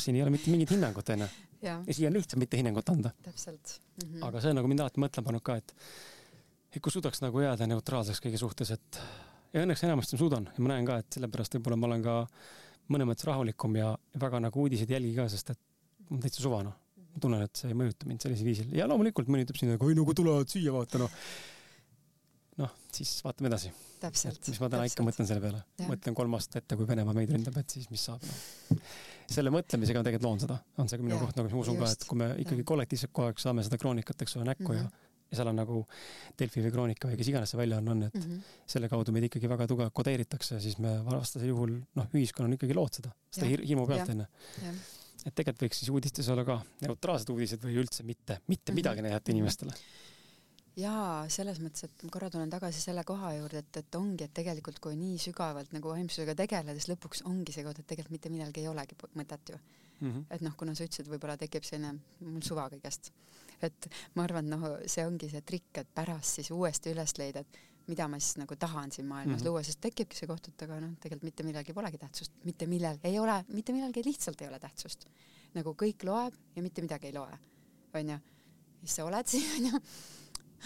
Siin ei ole mitte mingit hinnangut onju ja, siia on lihtsalt mitte hinnangut anda. täpselt mm. -hmm. aga see on nagu mind alati mõtlema pannud ka, et, et kui suudaks nagu jääda neutraalseks kõige suhtes, et ja õnneks enamasti ma suudan ja ma näen ka, et sellepärast võib-olla ma olen ka mõnes mõttes rahulikum ja väga nagu uudiseid ei jälgi ka, sest et mul täitsa suva noh. ma tunnen, et see ei mõjuta mind sellisel viisil ja loomulikult mõni ütleb siin, et oi no kui tulevad siia, vaata noh. noh, siis vaatame edasi. mis ma täna täpselt. ikka mõtlen selle peale. mõtlen kolm aastat ette, kui Venemaa meid ründab, et siis mis saab noh selle mõtlemisega ma tegelikult loon seda, on see ka minu ja, koht, nagu ma usun just, ka, et kui me ikkagi kollektiivselt kogu aeg saame seda kroonikat, eks ole, näkku mm -hmm. ja mhm. ja seal on nagu Delfi või Kroonika või kes iganes see väljaanne on, et mm -hmm. selle kaudu meid ikkagi väga tugevalt kodeeritakse, siis me vastasel juhul noh, ühiskonnal ikkagi lood seda, seda hir hirmu pealt onju. et tegelikult võiks siis uudistes olla ka neutraalsed uudised või üldse mitte, mitte mm -hmm. midagi näidata inimestele jaa, selles mõttes, et ma korra tulen tagasi selle koha juurde, et, et ongi, et tegelikult kui nii sügavalt nagu vaimsusega tegeledes lõpuks ongi see koht, et tegelikult mitte millalgi ei olegi mõtet ju mm. -hmm. et noh, kuna sa ütlesid, võib-olla tekib selline mul suva kõigest. et ma arvan, et noh, see ongi see trikk, et pärast siis uuesti üles leida, et mida ma siis nagu tahan siin maailmas mm -hmm. luua, sest tekibki see koht, et aga noh, tegelikult mitte millalgi polegi tähtsust, mitte millal ei ole, mitte millalgi lihtsalt ei ole tähtsust. nagu kõik loeb ja mitte midagi ei loe, onju. siis sa oled siin, onju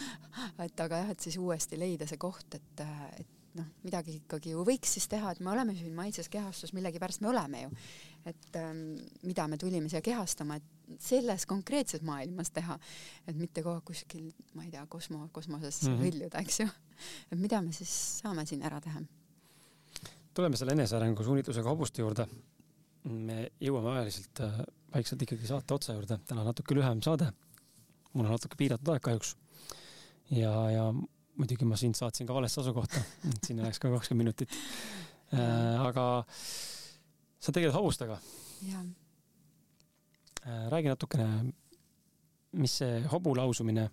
et aga jah, et siis uuesti leida see koht, et, et noh, midagi ikkagi ju võiks siis teha, et me oleme siin maises kehastus, millegipärast me oleme ju. et ähm, mida me tulime siia kehastama, et selles konkreetses maailmas teha, et mitte kogu aeg kuskil, ma ei tea, kosmo, kosmoses mm -hmm. hõljuda, eks ju. et mida me siis saame siin ära teha? tuleme selle enesearengu suunitlusega hobuste juurde. me jõuame ajaliselt äh, vaikselt ikkagi saate otsa juurde, täna natuke lühem saade. mul on natuke piiratud aeg kahjuks ja, ja muidugi ma sind saatsin ka valesse asukohta, et sinna läks ka kakskümmend minutit äh,. aga sa tegeled hobustega. Äh, räägi natukene, mis see hobu lausumine,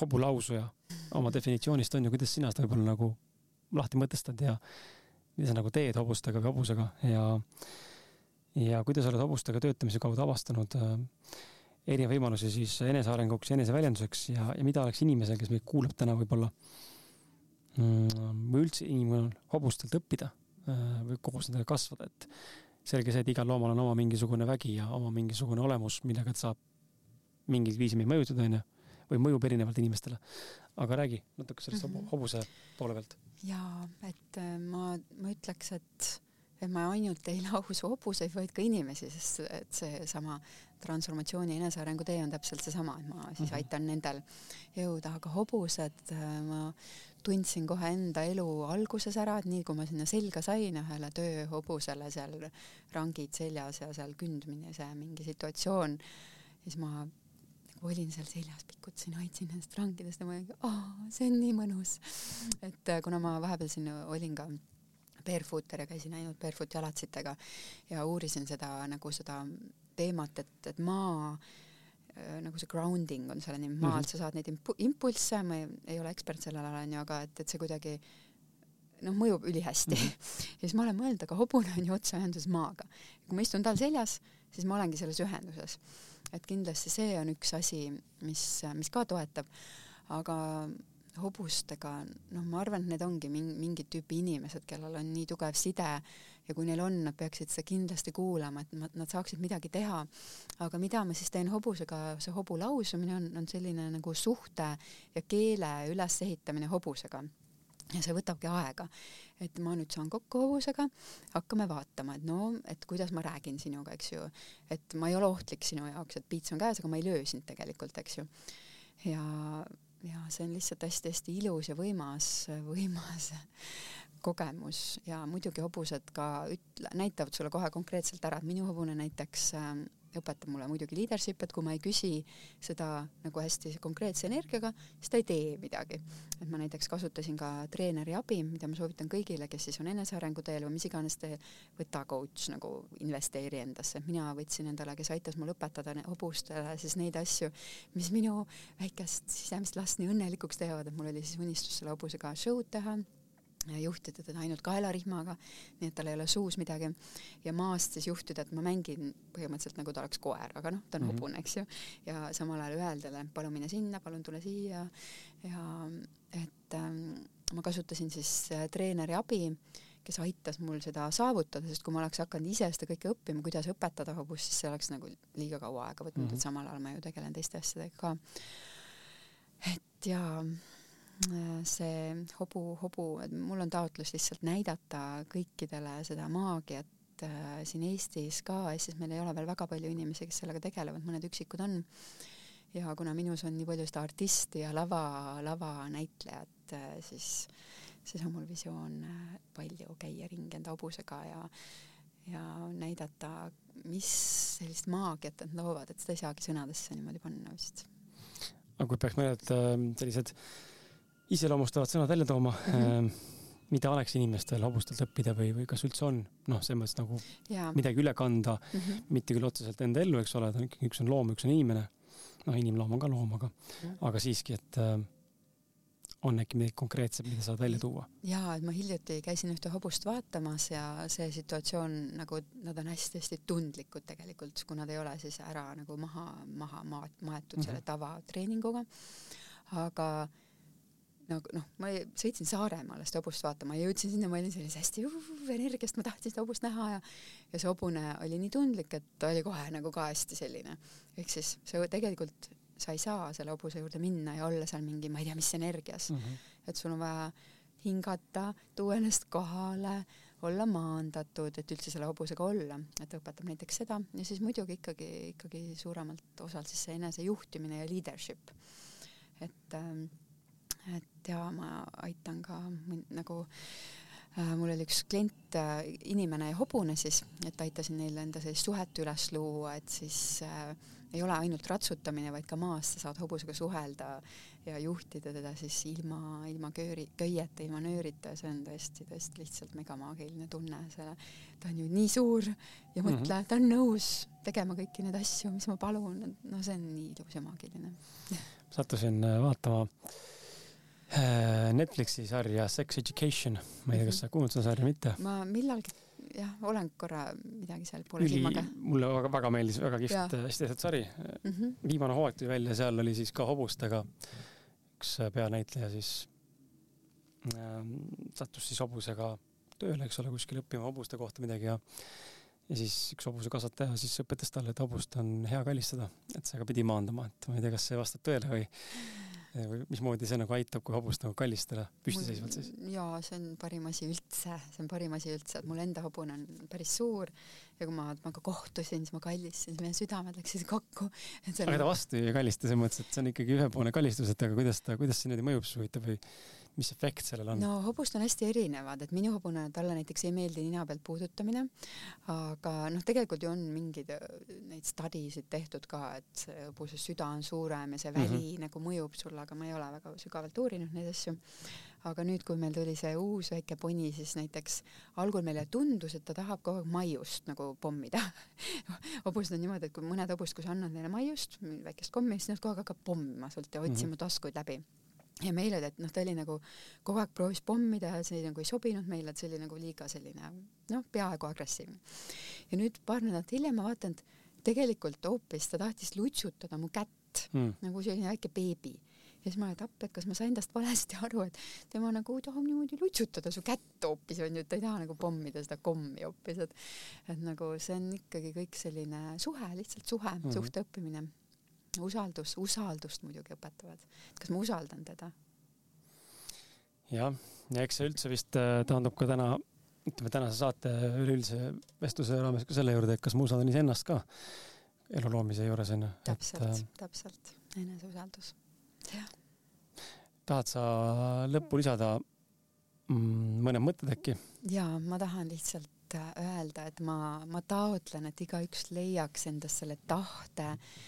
hobulausuja oma definitsioonist on ja kuidas sina seda võib-olla nagu lahti mõtestad ja mida sa nagu teed hobustega või hobusega ja ja kuidas oled hobustega töötamise kaudu avastanud äh, erinevaid võimalusi siis enesearenguks eneseväljenduseks ja, ja mida oleks inimesel, kes meid kuulab täna võib-olla mm, või üldse inimene hobustelt õppida äh, või koos nendega kasvada, et selge see, et igal loomal on oma mingisugune vägi ja oma mingisugune olemus, millega ta saab mingil viisil meid mõjutada, onju, või mõjub erinevalt inimestele. aga räägi natuke sellest mm -hmm. hobuse poole pealt. jaa, et äh, ma, ma ütleks, et et ma ainult ei lausu hobuseid, vaid ka inimesi, sest et seesama transformatsiooni enesearengu tee on täpselt seesama, et ma siis -hmm. aitan nendel jõuda, aga hobused, ma tundsin kohe enda elu alguses ära, et nii kui ma sinna selga sain ühele tööhobusele seal rangid seljas ja seal kündmine, see mingi situatsioon, siis ma nagu olin seal seljas, pikutasin, hoidsin nendest rangidest ja ma olin, aa, see on nii mõnus. et äh, kuna ma vahepeal siin olin ka barefooter ja käisin ainult barefoot jalatsitega ja uurisin seda nagu seda teemat, et, et maa äh, nagu see grounding on selle nimi, maalt mm -hmm. sa saad neid impu-, impulsse, ma ei, ei ole ekspert sellel alal onju, aga et, et see kuidagi noh, mõjub ülihästi mm. -hmm. ja siis ma olen mõelnud, aga hobune on ju otseühenduses maaga. kui ma istun tal seljas, siis ma olengi selles ühenduses. et kindlasti see on üks asi, mis, mis ka toetab, aga hobustega, noh, ma arvan, et need ongi mingi, mingit tüüpi inimesed, kellel on nii tugev side ja kui neil on, nad peaksid seda kindlasti kuulama, et nad, saaksid midagi teha. aga mida ma siis teen hobusega, see hobu lausumine on, on selline nagu suhte ja keele ülesehitamine hobusega ja see võtabki aega, et ma nüüd saan kokku hobusega, hakkame vaatama, et no, et kuidas ma räägin sinuga, eks ju, et ma ei ole ohtlik sinu jaoks, et piits on käes, aga ma ei löö sind tegelikult, eks ju. ja ja see on lihtsalt hästi-hästi ilus ja võimas, võimas kogemus ja muidugi hobused ka ütle, näitavad sulle kohe konkreetselt ära, et minu hobune näiteks äh, õpetab mulle muidugi leadership, et kui ma ei küsi seda nagu hästi konkreetse energiaga, siis ta ei tee midagi. et ma näiteks kasutasin ka treeneri abi, mida ma soovitan kõigile, kes siis on enesearengu teel või mis iganes tee, võta coach nagu investeeri endasse. mina võtsin endale, kes aitas mul õpetada hobustele siis neid asju, mis minu väikest sisemist last nii õnnelikuks teevad, et mul oli siis unistus selle hobusega show'd teha juhtida teda ainult kaelarihmaga, nii et tal ei ole suus midagi ja maast siis juhtida, et ma mängin põhimõtteliselt nagu ta oleks koer, aga noh, ta on mm -hmm. hobune, eks ju, ja samal ajal öelda talle, palun mine sinna, palun tule siia ja et ähm, ma kasutasin siis äh, treeneri abi, kes aitas mul seda saavutada, sest kui ma oleks hakanud ise seda kõike õppima, kuidas õpetada hobust, siis see oleks nagu liiga kaua aega võtnud mm, -hmm. et samal ajal ma ju tegelen teiste asjadega ka. et jaa see hobu, hobu, et mul on taotlus lihtsalt näidata kõikidele seda maagiat äh, siin Eestis ka, Eestis meil ei ole veel väga palju inimesi, kes sellega tegelevad, mõned üksikud on. ja kuna minus on nii palju seda artisti ja lava, lavanäitlejat äh,, siis, siis on mul visioon äh, palju käia ringi enda hobusega ja ja näidata, mis sellist maagiat nad loovad, et seda ei saagi sõnadesse niimoodi panna vist. aga kui peaks mõned sellised äh, iseloomustavad sõnad välja tooma mm. -hmm mida oleks inimestel hobustelt õppida või, või kas üldse on, noh, selles mõttes nagu ja. midagi üle kanda mm, -hmm. mitte küll otseselt enda ellu, eks ole, ta on ikkagi, üks on loom, üks on inimene. noh, inimloom on ka loom, aga mm, -hmm. aga siiski, et äh, on äkki midagi konkreetset, mida saad välja tuua? jaa, et ma hiljuti käisin ühte hobust vaatamas ja see situatsioon nagu nad on hästi-hästi tundlikud tegelikult, kui nad ei ole siis ära nagu maha, maha maet-, maetud mm -hmm. selle tavatreeninguga. aga nagu noh, ma sõitsin Saaremaale seda hobust vaatama ja jõudsin sinna, ma olin sellise hästi uh, energiast, ma tahtsin seda hobust näha ja ja see hobune oli nii tundlik, et ta oli kohe nagu ka hästi selline. ehk siis see tegelikult, sa ei saa selle hobuse juurde minna ja olla seal mingi, ma ei tea, mis energias mm. -hmm. et sul on vaja hingata, tuua ennast kohale, olla maandatud, et üldse selle hobusega olla, et õpetab näiteks seda ja siis muidugi ikkagi, ikkagi suuremalt osalt siis see enesejuhtimine ja leadership. et ähm, ja ma aitan ka nagu äh, mul oli üks klient äh,, inimene ja hobune siis, et aitasin neil enda sellist suhet üles luua, et siis äh, ei ole ainult ratsutamine, vaid ka maas sa saad hobusega suhelda ja juhtida teda siis ilma, ilma kööri, köieta, ilma nöörita ja see on tõesti, tõesti lihtsalt megamaagiline tunne, selle, ta on ju nii suur ja mõtle mm, -hmm. ta on nõus tegema kõiki neid asju, mis ma palun, no see on nii ilus ja maagiline. sattusin äh, vaatama Netflixi sarja Sex Education, ma ei tea, kas sa kuulnud seda sarja, mitte? ma millalgi jah, olen korra midagi seal poole silmaga. mulle väga, väga meeldis, väga kihvt, hästi tehtud sari mm. -hmm. viimane hooaeg tuli välja, seal oli siis ka hobustega üks peanäitleja siis äh, sattus siis hobusega tööle, eks ole, kuskile õppima hobuste kohta midagi ja ja siis üks hobusekasvataja siis õpetas talle, et hobust on hea kallistada, et see aga pidi maandama, et ma ei tea, kas see vastab tõele või või mismoodi see nagu aitab, kui hobust nagu kallistada püstiseisvalt siis? jaa, see on parim asi üldse, see on parim asi üldse, et mul enda hobune on päris suur ja kui ma temaga kohtusin, siis ma kallistasin, meie südamed läksid kokku. aga ta vastu ei kallista, selles mõttes, et see on ikkagi ühepoolne kallistus, et aga kuidas ta, kuidas see niimoodi mõjub siis huvitav või mis efekt sellel on? no hobust on hästi erinevad, et minu hobune, talle näiteks ei meeldi nina pealt puudutamine, aga noh, tegelikult ju on mingeid äh, neid study sid tehtud ka, et see hobuse süda on suurem ja see väli mm -hmm. nagu mõjub sulle, aga ma ei ole väga sügavalt uurinud neid asju. aga nüüd, kui meil tuli see uus väike poni, siis näiteks algul meile tundus, et ta tahab kogu aeg maiust nagu pommida hobused on niimoodi, et kui mõned hobused, kui sa annad neile maiust, väikest kommi, siis nad kogu aeg hakkab pommima sult ja otsima mm -hmm. taskuid läbi ja meile, et noh, ta oli nagu kogu aeg proovis pommida ja see nagu ei sobinud meile, et see oli nagu liiga selline noh, peaaegu agressiivne. ja nüüd paar nädalat hiljem ma vaatan, et tegelikult hoopis ta tahtis lutsutada mu kätt mm. nagu selline väike beebi. ja siis ma olin, et appi, et kas ma sain tast valesti aru, et tema nagu tahab niimoodi lutsutada su kätt hoopis onju, et ta ei taha nagu pommida seda kommi hoopis, et et nagu see on ikkagi kõik selline suhe, lihtsalt suhe mm, -hmm. suhte õppimine usaldus, usaldust muidugi õpetavad. kas ma usaldan teda? jah, ja eks see üldse vist äh, taandub ka täna, ütleme tänase saate üleüldise vestluse raames ka selle juurde, et kas ma usaldan iseennast ka elu loomise juures onju. täpselt äh,, täpselt, eneseusaldus, jah tahad sa lõppu lisada mm, mõned mõtted äkki? jaa, ma tahan lihtsalt äh, öelda, et ma, ma taotlen, et igaüks leiaks endas selle tahte äh,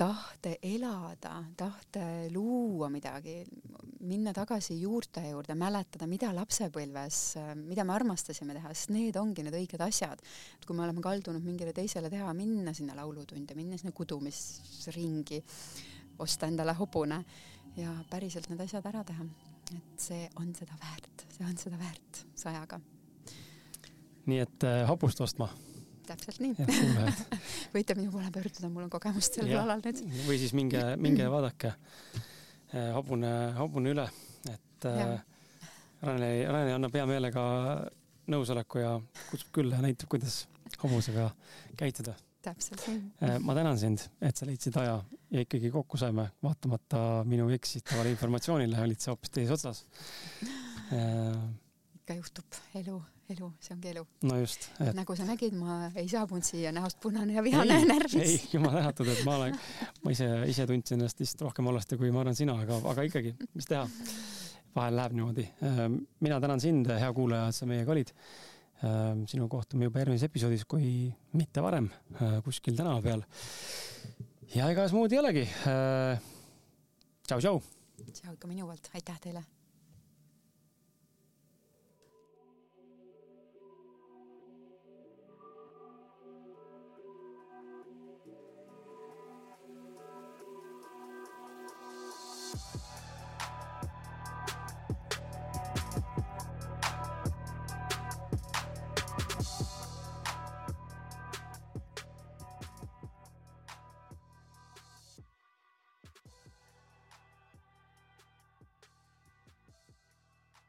tahte elada, tahte luua midagi, minna tagasi juurte juurde, mäletada, mida lapsepõlves, mida me armastasime teha, sest need ongi need õiged asjad. et kui me oleme kaldunud mingile teisele teha, minna sinna laulutunde, minna sinna kudumisringi, osta endale hobune ja päriselt need asjad ära teha. et see on seda väärt, see on seda väärt sajaga. nii et äh, hobust ostma täpselt nii. võite minu poole pöörduda, mul on kogemust sellel alal nüüd. või siis minge, minge vaadake eh, hobune, hobune üle, et äh, Rane, Rane annab hea meelega nõusoleku ja kutsub külla ja näitab, kuidas hobusega käituda. täpselt nii. Eh, ma tänan sind, et sa leidsid aja ja ikkagi kokku saime, vaatamata minu eksitavale informatsioonile olid sa hoopis teises otsas. ikka juhtub, elu elu, see ongi elu. no just et.... nagu sa nägid, ma ei saabunud siia näost punane ja vihane ja närvis. ei, jumal tänatud, et ma olen, ma ise, ise tundsin ennast vist rohkem halvasti, kui ma arvan sina, aga, aga ikkagi, mis teha. vahel läheb niimoodi. Ehm, mina tänan sind, hea kuulaja, et sa meiega olid. Ehm, sinu kohtume juba järgmises episoodis, kui mitte varem, ehm, kuskil tänava peal. ja ega muud ei olegi. tšau-tšau. tšau ikka minu poolt, aitäh teile